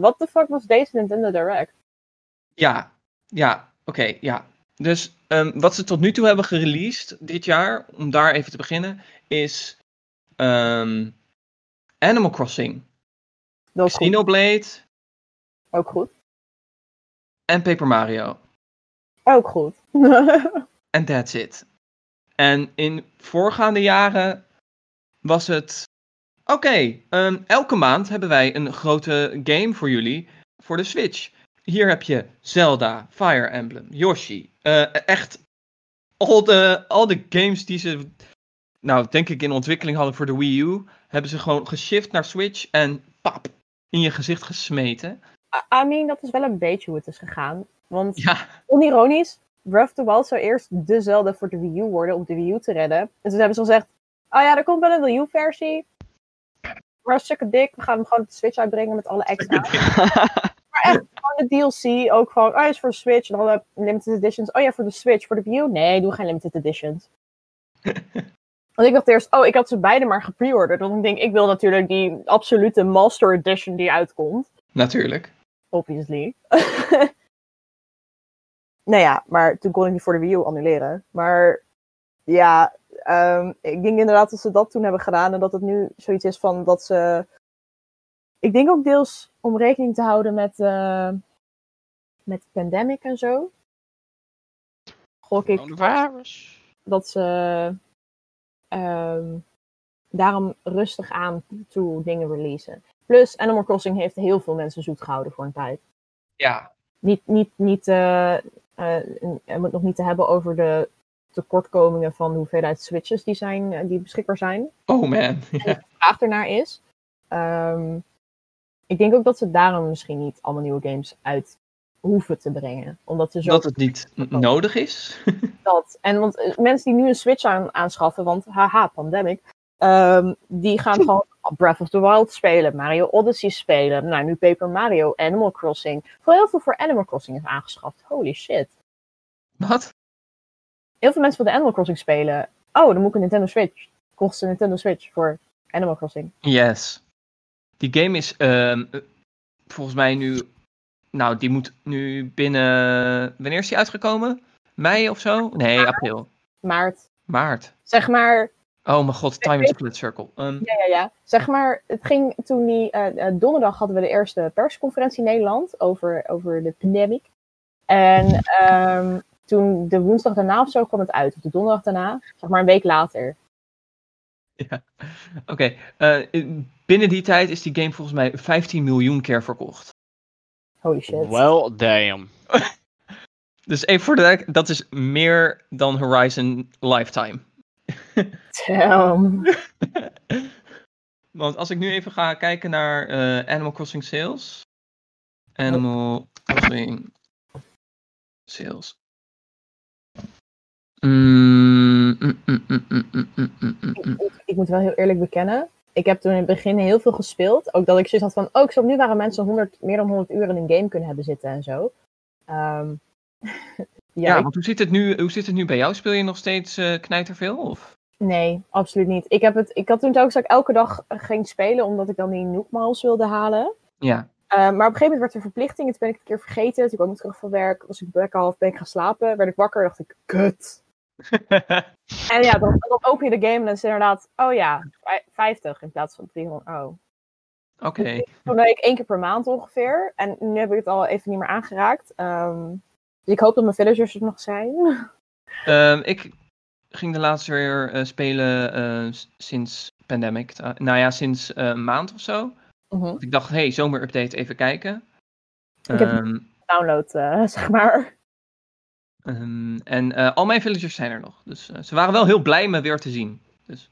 wat de fuck was deze Nintendo Direct? Ja, ja, oké, ja. Dus um, wat ze tot nu toe hebben gereleased dit jaar, om daar even te beginnen, is um, Animal Crossing. Xenoblade. Ook goed. En Paper Mario. Ook goed. En that's it. En in voorgaande jaren was het Oké, okay, um, ehm, elke maand hebben wij een grote game voor jullie voor de Switch. Hier heb je Zelda, Fire Emblem, Yoshi. Uh, echt al de, al de games die ze, nou denk ik in ontwikkeling hadden voor de Wii U, hebben ze gewoon geshift naar Switch en pap, in je gezicht gesmeten. I mean, dat is wel een beetje hoe het is gegaan. Want ja. onironisch, Breath of the Wild zou eerst de Zelda voor de Wii U worden om de Wii U te redden. En toen hebben ze gezegd, oh ja, er komt wel een Wii U versie hartstikke dik. We gaan hem gewoon op de Switch uitbrengen met alle extra. maar echt, gewoon de DLC ook gewoon. Oh, is voor de Switch. En alle limited editions. Oh ja, voor de Switch. Voor de Wii U? Nee, doe geen limited editions. Want ik dacht eerst, oh, ik had ze beide maar gepreorderd. Want ik denk, ik wil natuurlijk die absolute Master Edition die uitkomt. Natuurlijk. Obviously. nou ja, maar toen kon ik die voor de Wii U annuleren. Maar ja, Um, ik denk inderdaad dat ze dat toen hebben gedaan en dat het nu zoiets is van dat ze. Ik denk ook deels om rekening te houden met, uh, met pandemic en zo. Gok ik. Dat ze um, daarom rustig aan toe dingen releasen. Plus, Animal Crossing heeft heel veel mensen zoet gehouden voor een tijd. Ja. Niet, niet, niet, uh, uh, het nog niet te hebben over de tekortkomingen van de hoeveelheid switches die, zijn, eh, die beschikbaar zijn. Oh man. de vraag ernaar is. Um, ik denk ook dat ze daarom misschien niet allemaal nieuwe games uit hoeven te brengen. Omdat ze zo dat het niet nodig is. dat. En want eh, mensen die nu een Switch aan, aanschaffen, want haha, pandemic. Um, die gaan gewoon Breath of the Wild spelen, Mario Odyssey spelen. Nou, nu Paper Mario, Animal Crossing. Voor heel veel voor Animal Crossing is aangeschaft. Holy shit. Wat? Heel veel mensen willen Animal Crossing spelen. Oh, dan moet ik een Nintendo Switch. Kost een Nintendo Switch voor Animal Crossing. Yes. Die game is um, volgens mij nu. Nou, die moet nu binnen. Wanneer is die uitgekomen? Mei of zo? Nee, april. Maart. Maart. Zeg maar. Oh mijn god, time is split circle. Um... Ja, ja, ja. Zeg maar, het ging toen die. Uh, donderdag hadden we de eerste persconferentie in Nederland over, over de pandemic. En um, toen de woensdag daarna of zo kwam het uit. Of de donderdag daarna. Zeg maar een week later. Ja, oké. Okay. Uh, eh, binnen die tijd is die game volgens mij 15 miljoen keer verkocht. Holy shit. Well, damn. dus even voor de dat is meer dan Horizon Lifetime. Damn. Want als ik nu even ga kijken naar uh, Animal Crossing sales. Animal Crossing sales. Mm, mm, mm, ik, moet wel heel eerlijk bekennen. Ik heb toen in het begin heel veel gespeeld. Ook dat ik zoiets had van, oh, ik snap nu waren mensen 100, meer dan 100 uur in een game kunnen hebben zitten en zo. Um, ja, ja want hoe zit, het nu, hoe zit het nu bij jou? Speel je nog steeds uh, knijterveel? Of? Nee, absoluut niet. Ik, heb het, ik had toen ook dat ik elke dag ging spelen, omdat ik dan die Nook wilde halen. Ja. Uh, maar op een gegeven moment werd er verplichting. Toen ben ik het een keer vergeten. Toen kwam ik terug van werk. Was ik lekker half ben ik gaan slapen. Werd ik wakker. Dacht ik, kut en ja, dan, dan open je de game en dan is het inderdaad, oh ja, 50 in plaats van 300. Oh. Oké. Toen deed ik één keer per maand ongeveer. En nu heb ik het al even niet meer aangeraakt. Ehm, dus ik hoop dat mijn villagers er nog zijn. Um, ik ging de laatste weer uh, spelen uh, sinds pandemic. Uh, nou ja, sinds een maand of zo. -huh. Ik dacht, hey, zomerupdate, even kijken. Ik heb um, download, zeg maar. Um, en al mijn villagers zijn er nog. Dus ze waren wel heel blij me weer te zien. Dus,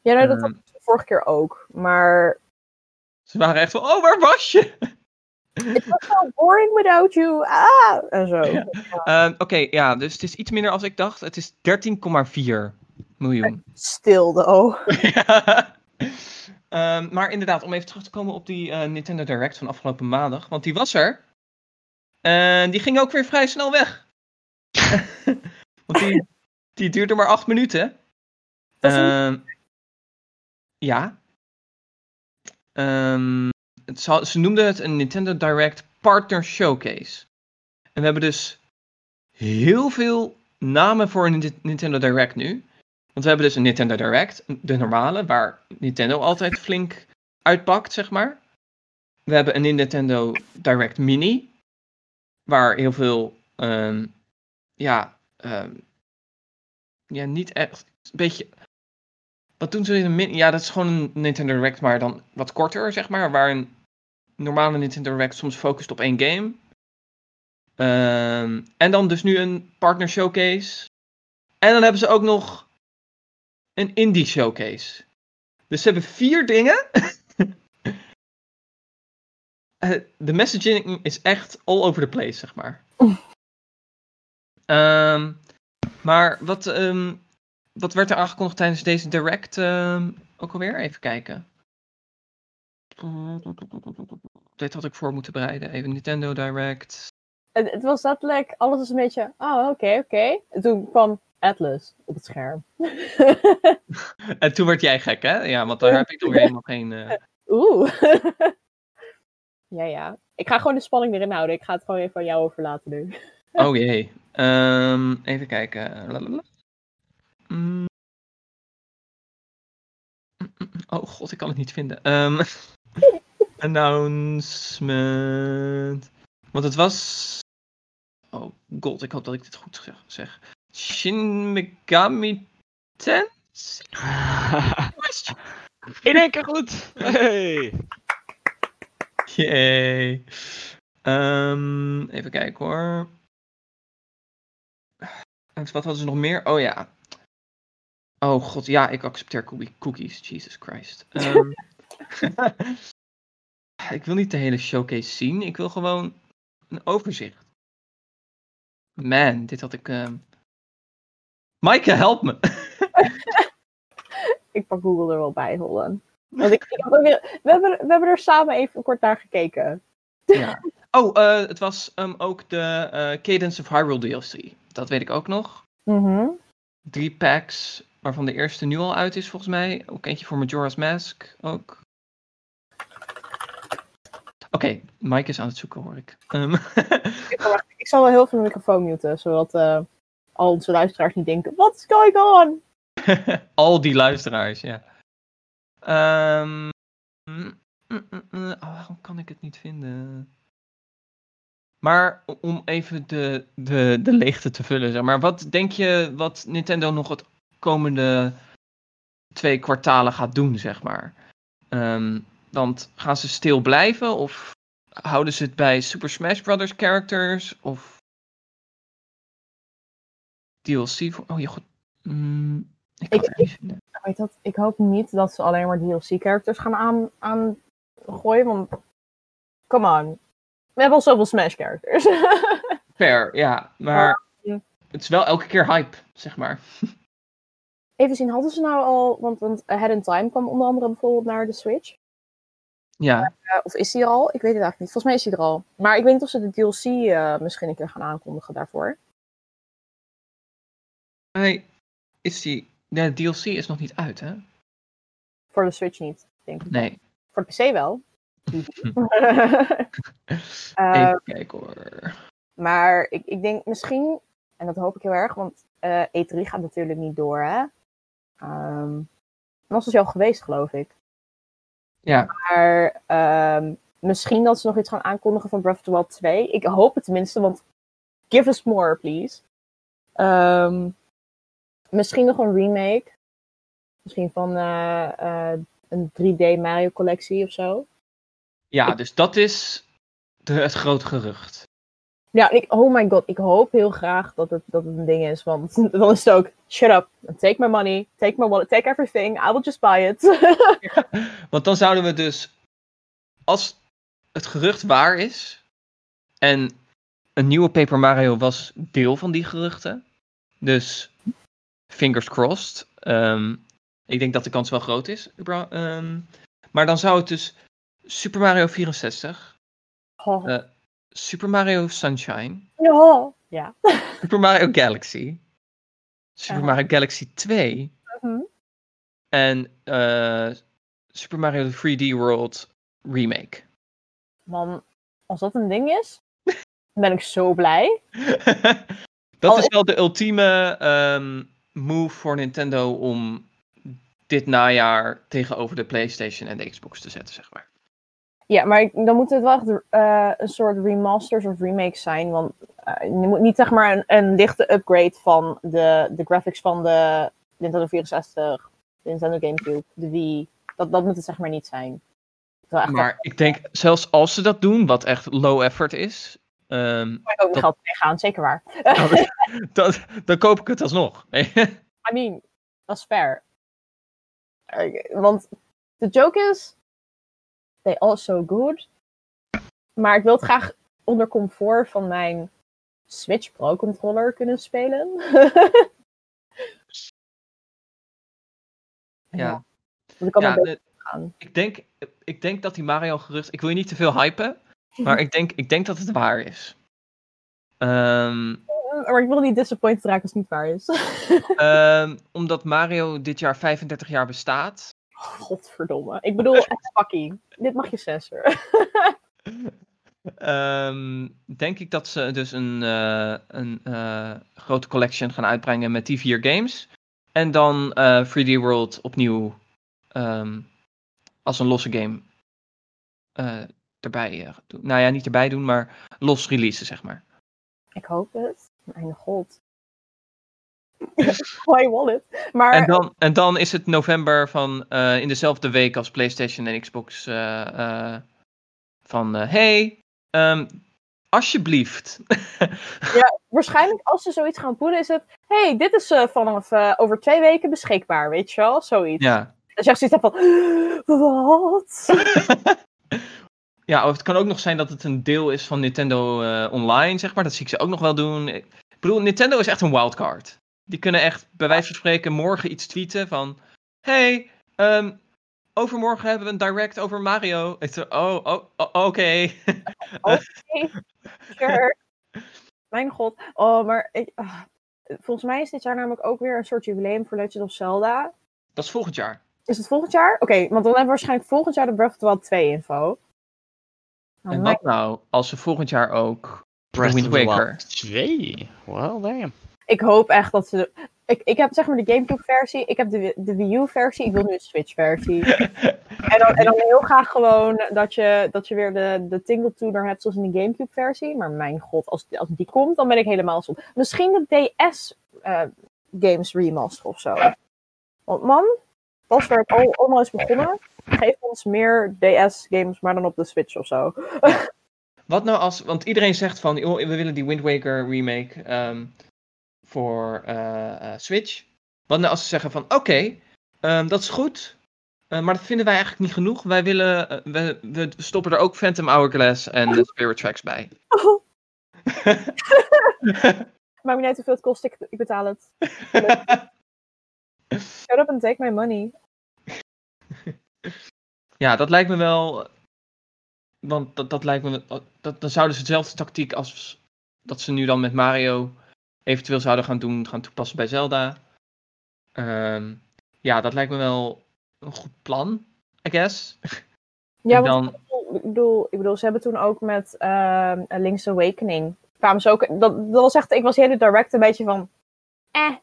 ja, nou, dat had ik de vorige keer ook. Maar ze waren echt van, oh, waar was je? Het was zo boring without you. Ah, en zo. Ja. Ja. Uh, Oké, okay, ja, dus het is iets minder als ik dacht. Het is 13,4 miljoen. Stil, though. ja. um, maar inderdaad, om even terug te komen op die uh, Nintendo Direct van afgelopen maandag. Want die was er. En die ging ook weer vrij snel weg. want die, die duurde maar acht minuten. Um, ja. Um, het ze noemden het een Nintendo Direct Partner Showcase. En we hebben dus heel veel namen voor een Nintendo Direct nu. Want we hebben dus een Nintendo Direct, de normale, waar Nintendo altijd flink uitpakt, zeg maar. We hebben een Nintendo Direct Mini, waar heel veel, um, ja, um, ja, niet echt, een beetje wat doen ze in een mini? Ja, dat is gewoon een Nintendo Direct, maar dan wat korter, zeg maar. Waar een normale Nintendo Direct soms focust op één game. Um, en dan dus nu een partner showcase. En dan hebben ze ook nog een indie showcase. Dus ze hebben vier dingen. De messaging is echt all over the place, zeg maar. Um, maar wat, um, wat werd er aangekondigd tijdens deze direct uh, ook alweer? Even kijken. Dit had ik voor moeten bereiden. Even Nintendo Direct. Het, het was letterlijk, alles was een beetje, oh oké, okay, oké. Okay. En toen kwam Atlas op het scherm. en toen werd jij gek, hè? Ja, want daar heb ik nog helemaal geen... Uh... Oeh. ja, ja. Ik ga gewoon de spanning erin houden. Ik ga het gewoon even aan jou overlaten nu. Oh jee. Um, even kijken. Lalalala. Mm. Oh god, ik kan het niet vinden. Um, announcement. Want het was. Oh god, ik hoop dat ik dit goed zeg. Shin Megami Tensei? In één keer goed! Hey! Yay! Um, even kijken hoor. En wat hadden ze nog meer? Oh ja. Oh god, ja, ik accepteer cookies. Jesus Christ. Um, ik wil niet de hele showcase zien. Ik wil gewoon een overzicht. Man, dit had ik. Uh... Maaike, help me! ik pak Google er wel bij, Holland. Want ik, we, hebben, we hebben er samen even kort naar gekeken. ja. Oh, uh, het was um, ook de uh, Cadence of Hyrule DLC. Dat weet ik ook nog. Mm -hmm. Drie packs waarvan de eerste nu al uit is volgens mij. Ook eentje voor Majora's Mask ook. Oké, okay, Mike is aan het zoeken hoor ik. Um. ik, zal wel heel veel microfoon muten, zodat uh, al onze luisteraars niet denken, what's going on? al die luisteraars, ja. Um, mm, mm, mm, oh, waarom kan ik het niet vinden? Maar om even de, de, de leegte te vullen, zeg maar. Wat denk je wat Nintendo nog het komende twee kwartalen gaat doen, zeg maar. Um, want gaan ze stil blijven of houden ze het bij Super Smash Brothers characters of DLC voor... Oh je god. Mm, ik, ik, ik, weet dat, ik hoop niet dat ze alleen maar DLC characters gaan aan, aan gooien, want come on. We hebben al zoveel Smash characters. Fair, ja. Maar het is wel elke keer hype, zeg maar. Even zien, hadden ze nou al, want, want Ahead in Time kwam onder andere bijvoorbeeld naar de Switch. Ja. Uh, of is die er al? Ik weet het eigenlijk niet. Volgens mij is die er al. Maar ik weet niet of ze de DLC uh, misschien een keer gaan aankondigen daarvoor. Nee, is die... De DLC is nog niet uit, hè? Voor de Switch niet, denk ik. Nee. Voor de PC wel. Even kijken hoor. Maar ik, ik denk misschien En dat hoop ik heel erg, want uh, E3 gaat natuurlijk niet door, hè. Um, was dus al geweest, geloof ik. Ja. Maar um, misschien dat ze nog iets gaan aankondigen van Breath of the Wild 2. Ik hoop het tenminste, want give us more, please. Um, misschien nog een remake. Misschien van uh, uh, een 3D Mario collectie of zo. Ja, dus dat is de, het grote gerucht. Ja, ik, oh my god, ik hoop heel graag dat het, dat het een ding is. Want dan is het ook, shut up, take my money, take my wallet, take everything, I will just buy it. ja, want dan zouden we dus, als het gerucht waar is, en een nieuwe Paper Mario was deel van die geruchten, dus fingers crossed. Um, ik denk dat de kans wel groot is. Um, maar dan zou het dus Super Mario 64, oh. uh, Super Mario Sunshine, oh. ja. Super Mario Galaxy, Super. Mario Galaxy 2 Mhm. en uh, Super Mario 3D World Remake. Man, als dat een ding is, ben ik zo blij. dat Al is is- wel de ultieme um, move voor Nintendo om dit najaar tegenover de PlayStation en de Xbox te zetten, zeg maar. Ja, maar ik- dan moet het wel echt eh, een soort remasters of remakes zijn. Want je moet niet zeg maar een, een lichte upgrade van de, de graphics van de Nintendo 64, de Nintendo Gamecube, de Wii. Dat, dat moet het zeg maar niet zijn. Echt Maar ik denk, zelfs als ze dat doen, wat echt low effort is, um, ik ook dat- geld gaan, zeker waar. dan, dan koop ik het alsnog. I mean, dat is fair. Eh, Want de joke is, they all so good. Maar ik wil het graag onder comfort van mijn Switch Pro controller kunnen spelen. ja. Want ik ja de- ik, denk, ik denk dat die Mario gerucht. Ik wil je niet te veel hypen, maar ik denk, ik denk dat het waar is. Ehm, Maar ik wil niet disappointed raken als het niet waar is. ehm, omdat Mario dit jaar 35 jaar bestaat. Godverdomme. Ik bedoel, echt fucking. Dit mag je censoren. ehm, denk ik dat ze dus een, eh, een eh, grote collection gaan uitbrengen met die vier games. En dan eh 3D World opnieuw ehm, als een losse game eh, erbij eh, doen. Nou ja, niet erbij doen, maar los releasen, zeg maar. Ik hoop het. Mijn god. My wallet. Maar En dan, en dan is het november van eh, in dezelfde week als PlayStation en Xbox eh, eh, van hey, ehm, alsjeblieft. waarschijnlijk als ze zoiets gaan poelen is het... hey, dit is vanaf over twee weken beschikbaar, weet je wel? Zoiets. ja. Dan zegt ze iets van... Wat? ja, of het kan ook nog zijn dat het een deel is van Nintendo Online, zeg maar. Dat zie ik ze ook nog wel doen. Ik bedoel, Nintendo is echt een wildcard. Die kunnen echt bij wijze van spreken morgen iets tweeten van... Hey, ehm, overmorgen hebben we een direct over Mario. Ik oh, oh, oh, oké. Sure. Mijn god. Oh, maar ik, ah, volgens mij is dit jaar namelijk ook weer een soort jubileum voor Legend of Zelda. Dat is volgend jaar. Is het volgend jaar? Oké, want dan hebben we waarschijnlijk volgend jaar de Breath of the Wild 2 info. Oh, En wat nou als ze volgend jaar ook Breath Wind of the Waker. Wild 2. Well, damn. Ik hoop echt dat ze. Ik, ik heb zeg maar de Gamecube-versie, ik heb de, de Wii U-versie, ik wil nu een Switch-versie. En dan, en dan heel graag gewoon dat je, dat je weer de, de Tingle Tuner hebt zoals in de Gamecube-versie. Maar mijn god, als, als die komt, dan ben ik helemaal zo. Misschien de DS-games remaster of zo. Want man, is waar het al, allemaal is begonnen. Geef ons meer DS-games, maar dan op de Switch of zo. Wat nou als, want iedereen zegt van, we willen die Wind Waker remake ehm, voor eh, eh, Switch. Wat nou als ze zeggen van, oké, ehm, dat is goed, eh, maar dat vinden wij eigenlijk niet genoeg. Wij willen, we, we stoppen er ook Phantom Hourglass en Spirit Tracks bij. Maakt me niet uit hoeveel het kost, ik, ik betaal het. Shut up and take my money. ja, dat lijkt me wel, want dat, dat lijkt me, dat, dan zouden ze dezelfde tactiek als dat ze nu dan met Mario eventueel zouden gaan doen, gaan toepassen bij Zelda. Ehm, ja, dat lijkt me wel een goed plan, I guess. Ja, want ik bedoel- ik bedoel, ze hebben toen ook met ehm, Link's Awakening kwamen ze ook. Dat, dat was echt, ik was hele direct een beetje van. Eh.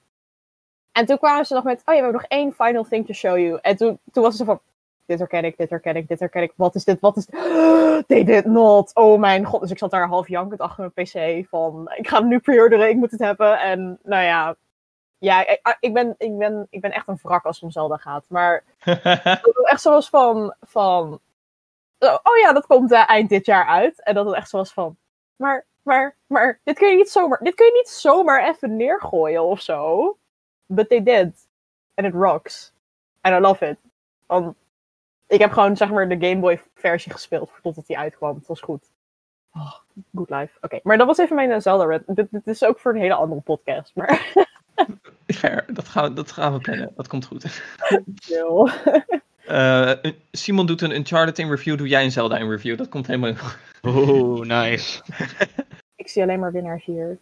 En toen kwamen ze nog met. Oh ja, we hebben nog één final thing to show you. En toen, toen was ze van. Dit herken ik, dit herken ik, dit herken ik. Wat is dit? Wat is dit? They did not. Oh mijn god. Dus ik zat daar half jankend achter mijn PC. Van. Ik ga hem nu pre-orderen, ik moet het hebben. En nou ja. Ja, ik, ik, ben, ik, ben, ik ben echt een wrak als het om Zelda gaat. Maar. echt zo was van. van oh ja, dat komt uh, eind dit jaar uit. En dat het echt zo was van. Maar maar, maar dit kun je niet zomaar, dit kun je niet zomaar even neergooien of zo. But they did. And it rocks. And I love it. Want ik heb gewoon zeg maar de Game Boy versie gespeeld totdat die uitkwam. Het was goed. Oh, good life. Oké, maar dat was even mijn Zelda Red. Dit, dit, is ook voor een hele andere podcast. Maar... Fair, dat gaan, we, dat gaan we plannen. Dat komt goed. Uh, Simon doet een Uncharted in review, doe jij een Zelda in review. Dat komt helemaal goed. Oeh, nice. ik zie alleen maar winnaars hier.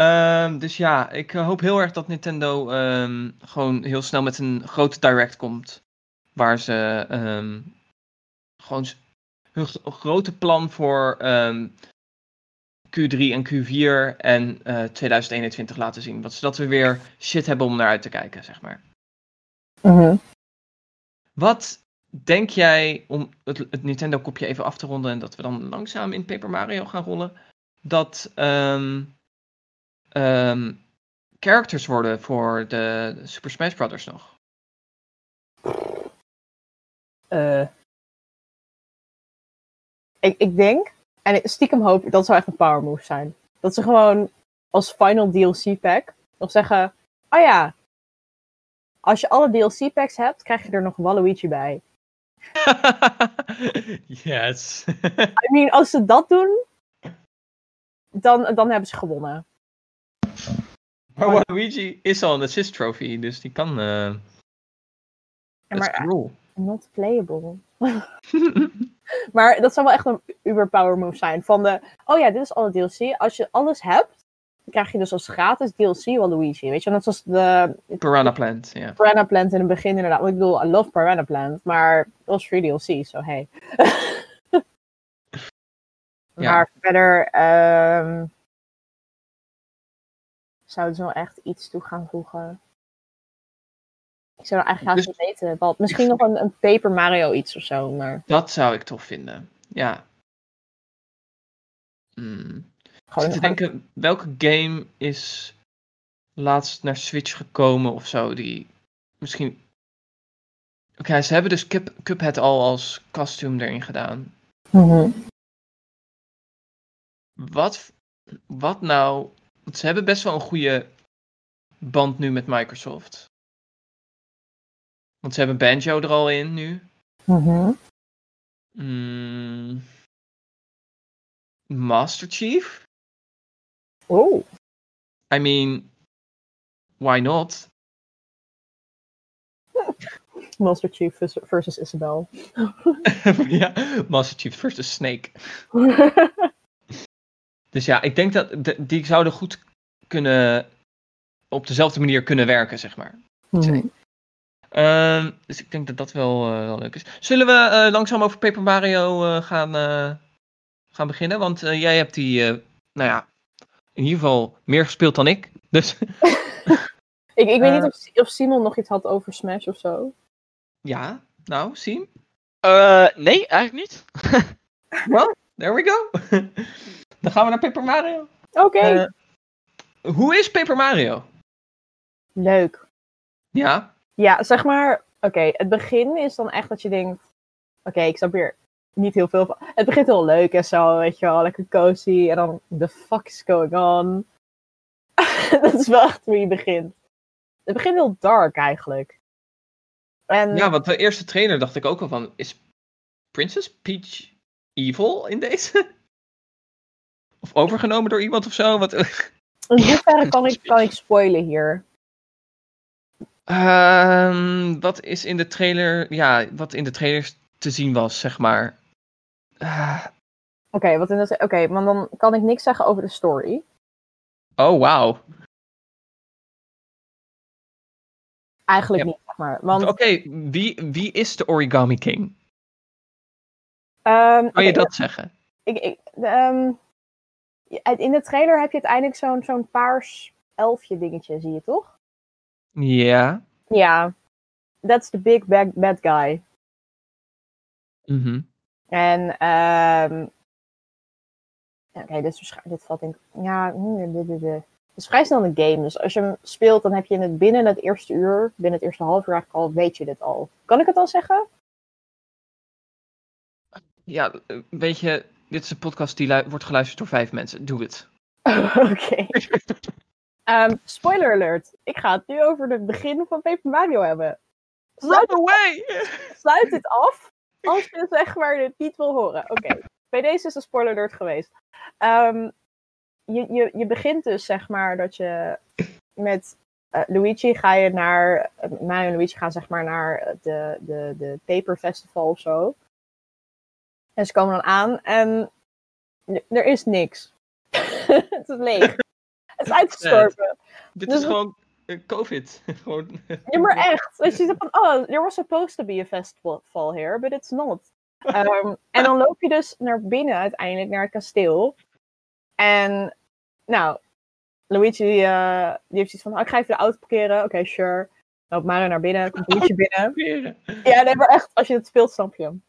Um, dus ja, ik hoop heel erg dat Nintendo um, gewoon heel snel met een grote direct komt. Waar ze um, gewoon hun grote plan voor Q3 en Q4 en uh, 2021 laten zien. Want zodat we weer shit hebben om naar uit te kijken, zeg maar. Mhm. Wat denk jij, om het, het Nintendo-kopje even af te ronden en dat we dan langzaam in Paper Mario gaan rollen, dat um, um, characters worden voor de Super Smash Brothers nog? Uh, ik, ik denk, en stiekem hoop ik, dat zou echt een power move zijn. Dat ze gewoon als final DLC pack nog zeggen, oh ja, als je alle DLC packs hebt, krijg je er nog Waluigi bij. yes. I mean, als ze dat doen, dan, dan hebben ze gewonnen. Maar Waluigi is al een assist trophy, dus die kan. Uh... Ja, maar, Not playable. maar dat zou wel echt een uber power move zijn. Van de, oh ja, dit is alle DLC. Als je alles hebt, krijg je dus als gratis DLC Waluigi. Weet je, net zoals de... Piranha Plant, ja. Piranha Plant in het begin inderdaad. Want ik bedoel, I love Piranha Plant, maar het was free DLC, so hey. ja. Maar verder... Um, zouden ze wel echt iets toe gaan voegen? Ik zou eigenlijk graag dus, weten. Wat, misschien nog een, een Paper Mario iets of zo, maar... Dat zou ik tof vinden, ja. Hmm. Gewoon te denken, welke game is laatst naar Switch gekomen of zo, die misschien... Oké, ze hebben dus Cup, Cuphead al als costume erin gedaan. Mhm. Wat, wat nou... Want ze hebben best wel een goede band nu met Microsoft. Want ze hebben Banjo er al in nu. Mhm. Mm. Master Chief? Oh. I mean, why not? Master Chief versus Isabel. ja, Master Chief versus Snake. dus ja, ik denk dat die zouden goed kunnen op dezelfde manier kunnen werken, zeg maar. Mm. Uh, dus ik denk dat dat wel, uh, wel leuk is. Zullen we uh, langzaam over Paper Mario uh, gaan, gaan beginnen? Want jij hebt die, nou ja, in ieder geval meer gespeeld dan ik. Dus. ik, ik weet niet of, of, Simon nog iets had over Smash of zo. Ja, nou, Sim? nee, eigenlijk niet. well, there we go. Dan gaan we naar Paper Mario. Oké. hoe is Paper Mario? Leuk. Ja? Ja, zeg maar, oké, het begin is dan echt dat je denkt, oké, ik snap hier niet heel veel van. Het begint heel leuk en zo, weet je wel, lekker cozy. En dan, the fuck is going on? dat is wel echt hoe je begint. Het begint heel dark eigenlijk. En... Ja, want de eerste trailer dacht ik ook al van, is Princess Peach evil in deze? Of overgenomen door iemand of zo? Wat... In hoeverre kan ik, kan ik spoilen hier? Um, wat is in de trailer, ja, wat in de trailers te zien was, zeg maar. Uh... Oké, wat in de, oké, maar dan kan ik niks zeggen over de story. Oh, wauw. Eigenlijk niet, zeg maar. Want... Oké, wie, wie is de Origami King? Um, kan je dat zeggen? ik, ik, ehm, in de trailer heb je uiteindelijk zo'n zo'n paars elfje dingetje, zie je toch? Ja. Ja. That's the big bad, bad guy. Mhm. En, ehm oké, dit, is dit valt ik, ja, hmm, het is vrij snel een game. Dus als je hem speelt, dan heb je het binnen het eerste uur, binnen het eerste half uur eigenlijk al, weet je dit al. Kan ik het al zeggen? Ja, weet je, dit is een podcast die wordt geluisterd door vijf mensen. Doe het. Oké. Ehm, spoiler alert. Ik ga het nu over het begin van Paper Mario hebben. Sluit, away! sluit dit af als je zeg maar dit niet wil horen. Oké. Bij deze is een spoiler alert geweest. Ehm, je, je, je begint dus zeg maar dat je met eh, Luigi ga je naar... eh, Mario en Luigi gaan zeg maar naar de, de, de Paper Festival of zo. En ze komen dan aan en er- is niks. het is leeg. Het is uitgestorven. Dit Dus- is gewoon eh, COVID. gewoon. Ja, maar echt. Weet je, van, oh, there was supposed to be a festival here, but it's not. Ehm, en dan loop je dus naar binnen uiteindelijk, naar het kasteel. En, nou, Luigi, eh, die heeft zoiets van, oh, ik ga even de auto parkeren. Oké, sure. Loopt Mario naar binnen, komt Luigi binnen. Ja, nee, maar echt, als je het speelt, snap je hem.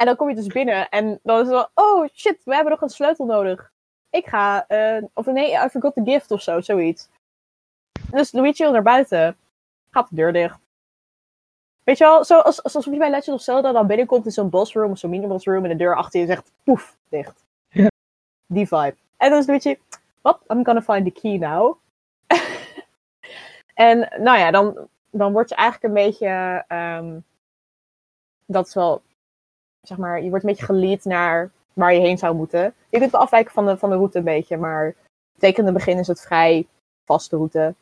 En dan kom je dus binnen en dan is het wel, oh shit, we hebben nog een sleutel nodig. Ik ga, eh, of nee, I forgot the gift of zo, zoiets. Dus Luigi wil naar buiten. Gaat de deur dicht. Weet je wel, zoals, alsof je bij Legend of Zelda dan binnenkomt in zo'n boss room of zo'n mini-boss room en de deur achter je zegt poef, dicht. Ja. Die vibe. En dan is Luigi, what? I'm gonna find the key now. en nou ja, dan, dan word je eigenlijk een beetje, ehm, dat is wel, zeg maar, je wordt een beetje geleid naar waar je heen zou moeten. Je kunt wel afwijken van de, van de route een beetje, maar zeker in het begin is het vrij vaste route.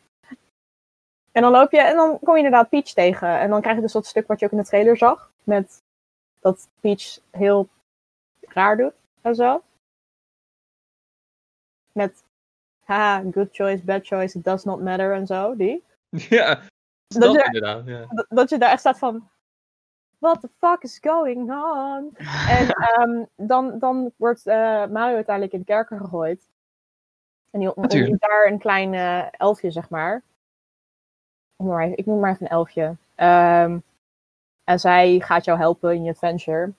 En dan loop je en dan kom je inderdaad Peach tegen. En dan krijg je dus dat stuk wat je ook in de trailer zag. Met dat Peach heel raar doet en zo. Met haha, good choice, bad choice, it does not matter en zo. Die. Ja, Dat dat je- inderdaad. Ja. Dat- Dat je daar echt staat van. What the fuck is going on? En ehm, dan, dan wordt eh, Mario uiteindelijk in de kerker gegooid. En die ontmoet daar een klein eh, elfje, zeg maar. Ik noem maar even, ik noem maar even een elfje. Ehm, en zij gaat jou helpen in je adventure.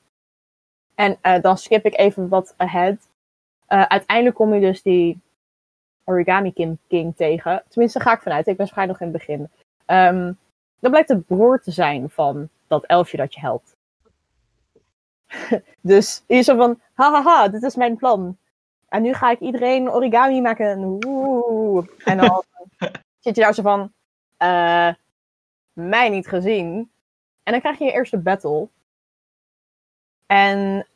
En eh, dan skip ik even wat ahead. Uiteindelijk kom je dus die Origami King, King tegen. Tenminste, ga ik vanuit. Ik ben vrij nog in het begin. Ehm, dat blijkt de broer te zijn van dat elfje dat je helpt. dus die is zo van, hahaha, dit is mijn plan. En nu ga ik iedereen origami maken. Oeh. En dan zit je daar zo van, eh, mij niet gezien. En dan krijg je je eerste battle. En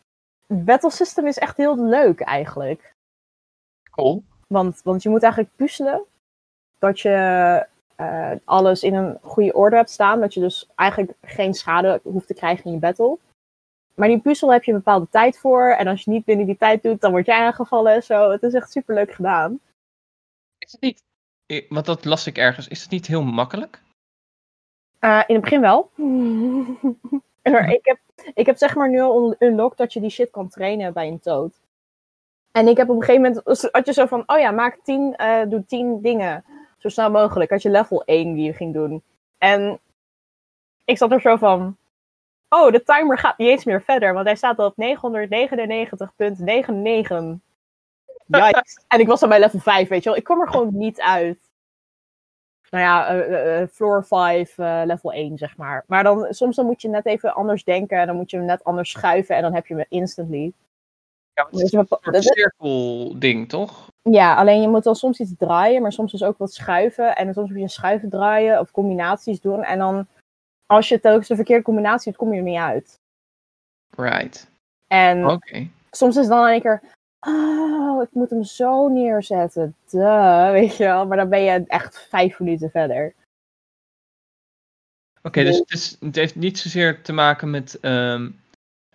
het battle system is echt heel leuk eigenlijk. Cool. Want, want je moet eigenlijk puzzelen. Dat je eh, alles in een goede orde hebt staan. Dat je dus eigenlijk geen schade hoeft te krijgen in je battle. Maar die puzzel heb je een bepaalde tijd voor. En als je niet binnen die tijd doet, dan word jij aangevallen en zo. Het is echt super leuk gedaan. Is het niet, want dat las ik ergens, is het niet heel makkelijk? Eh, in het begin wel. maar ik heb, ik heb zeg maar nu al un- unlocked dat je die shit kan trainen bij een toad. En ik heb op een gegeven moment, had je zo van, oh ja, maak 10, eh doe 10 dingen. Zo snel mogelijk. Had je level 1 die je ging doen. En ik zat er zo van, oh, de timer gaat niet eens meer verder. Want hij staat op 999.99. Yikes. en ik was al bij level 5, weet je wel. Ik kwam er gewoon niet uit nou ja, eh, eh, eh, floor 5, eh, level 1, zeg maar. Maar dan, soms dan moet je net even anders denken. En dan moet je hem net anders schuiven. En dan heb je hem instantly. Ja, het Dus is een cirkelding, toch? Ja, alleen je moet dan soms iets draaien. Maar soms dus ook wat schuiven. En soms moet je schuiven draaien. Of combinaties doen. En dan, als je telkens de verkeerde combinatie doet, kom je er niet uit. Right. En Oké. soms is het dan in één keer... Oh, ik moet hem zo neerzetten. Duh, weet je wel. Maar dan ben je echt vijf minuten verder. Oké, dus het, is, het heeft niet zozeer te maken met ehm,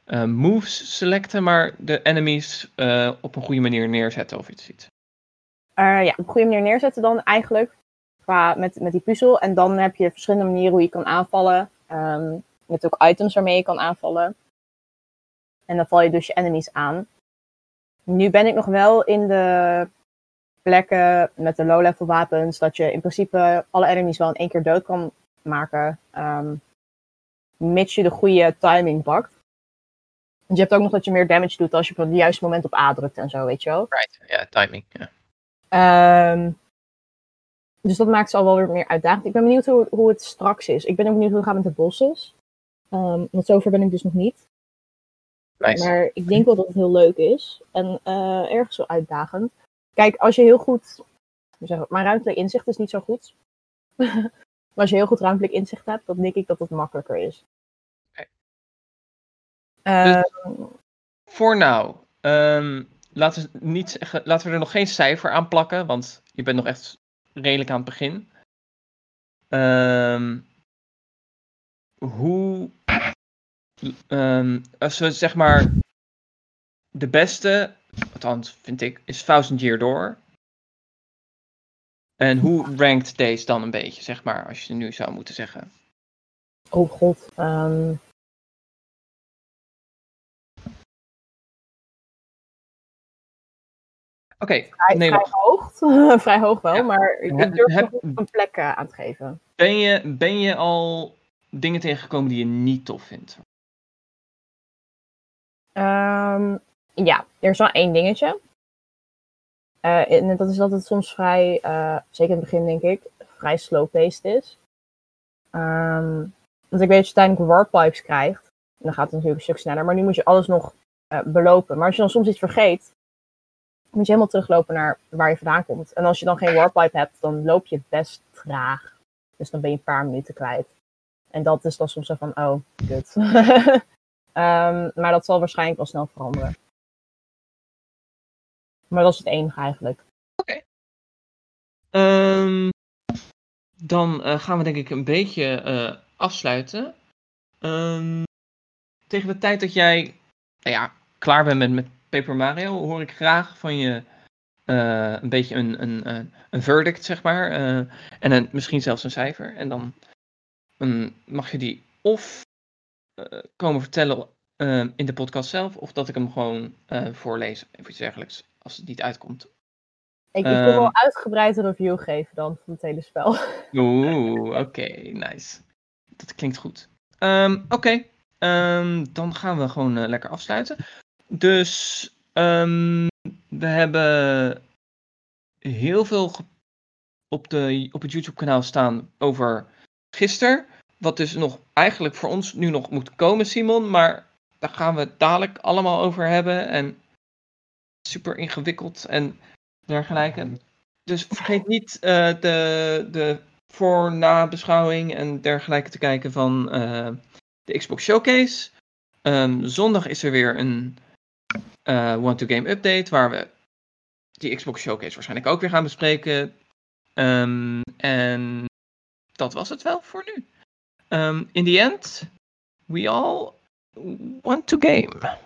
eh, moves selecten, maar de enemies eh, op een goede manier neerzetten of iets. iets. Eh, ja, op een goede manier neerzetten dan eigenlijk. Qua met, met die puzzel. En dan heb je verschillende manieren hoe je kan aanvallen. Ehm, je hebt ook items waarmee je kan aanvallen. En dan val je dus je enemies aan. nu ben ik nog wel in de plekken met de low-level wapens, dat je in principe alle enemies wel in één keer dood kan maken, um, mits je de goede timing pakt. Want je hebt ook nog dat je meer damage doet als je op het juiste moment op A drukt en zo, weet je wel. Right, ja, timing. Ja. Ehm, dus dat maakt ze al wel weer meer uitdagend. Ik ben benieuwd hoe, hoe het straks is. Ik ben ook benieuwd hoe het gaat met de bosses. Um, want zover ben ik dus nog niet. Nice. Maar ik denk wel dat het heel leuk is. En uh, ergens zo uitdagend. Kijk, als je heel goed. Mijn ruimtelijk inzicht is niet zo goed. maar als je heel goed ruimtelijk inzicht hebt, dan denk ik dat het makkelijker is. Okay. Uh, dus, voor nou, um, laten, we laten we er nog geen cijfer aan plakken, want je bent nog echt redelijk aan het begin. Um, hoe. Um, als we zeg maar. De beste, althans vind ik, is Thousand Year Door. En hoe rankt deze dan een beetje, zeg maar, als je nu zou moeten zeggen? Oh god. Um... Oké, okay, vrij, nee, vrij hoog. vrij hoog wel, ja. maar ik durf heb, nog een plek uh, aan te geven. Ben je, ben je al dingen tegengekomen die je niet tof vindt? Um, ja, er is wel één dingetje. Uh, en dat is dat het soms vrij, uh, zeker in het begin denk ik, vrij slow-paced is. Um, want ik weet dat je uiteindelijk warpipes krijgt. En dan gaat het natuurlijk een stuk sneller. Maar nu moet je alles nog uh, belopen. Maar als je dan soms iets vergeet, moet je helemaal teruglopen naar waar je vandaan komt. En als je dan geen warpipe hebt, dan loop je best traag. Dus dan ben je een paar minuten kwijt. En dat is dan soms zo van, oh, kut. um, maar dat zal waarschijnlijk wel snel veranderen. Maar dat is het enige eigenlijk. Oké. Um, dan uh, gaan we denk ik een beetje uh, afsluiten. Um, tegen de tijd dat jij nou ja, klaar bent met, met Paper Mario, hoor ik graag van je uh, een beetje een, een, een verdict, zeg maar. en een, misschien zelfs een cijfer. En dan um, mag je die of komen vertellen in de podcast zelf, of dat ik hem gewoon voorlees of iets dergelijks als het niet uitkomt. Ik, ik wil um, wel uitgebreid een review geven dan van het hele spel. Oeh, oké, okay, nice. Dat klinkt goed. Um, oké, okay. um, dan gaan we gewoon lekker afsluiten. Dus we hebben heel veel op, de, op het YouTube-kanaal staan over gisteren. Wat dus nog eigenlijk voor ons nu nog moet komen, Simon. Maar daar gaan we het dadelijk allemaal over hebben. En super ingewikkeld en dergelijke. Dus vergeet niet uh, de, de voor-na-beschouwing en dergelijke te kijken van uh, de Xbox Showcase. Um, zondag is er weer een uh, One-to-Game update waar we die Xbox Showcase waarschijnlijk ook weer gaan bespreken. Um, en dat was het wel voor nu. Um, in the end, we all want to game.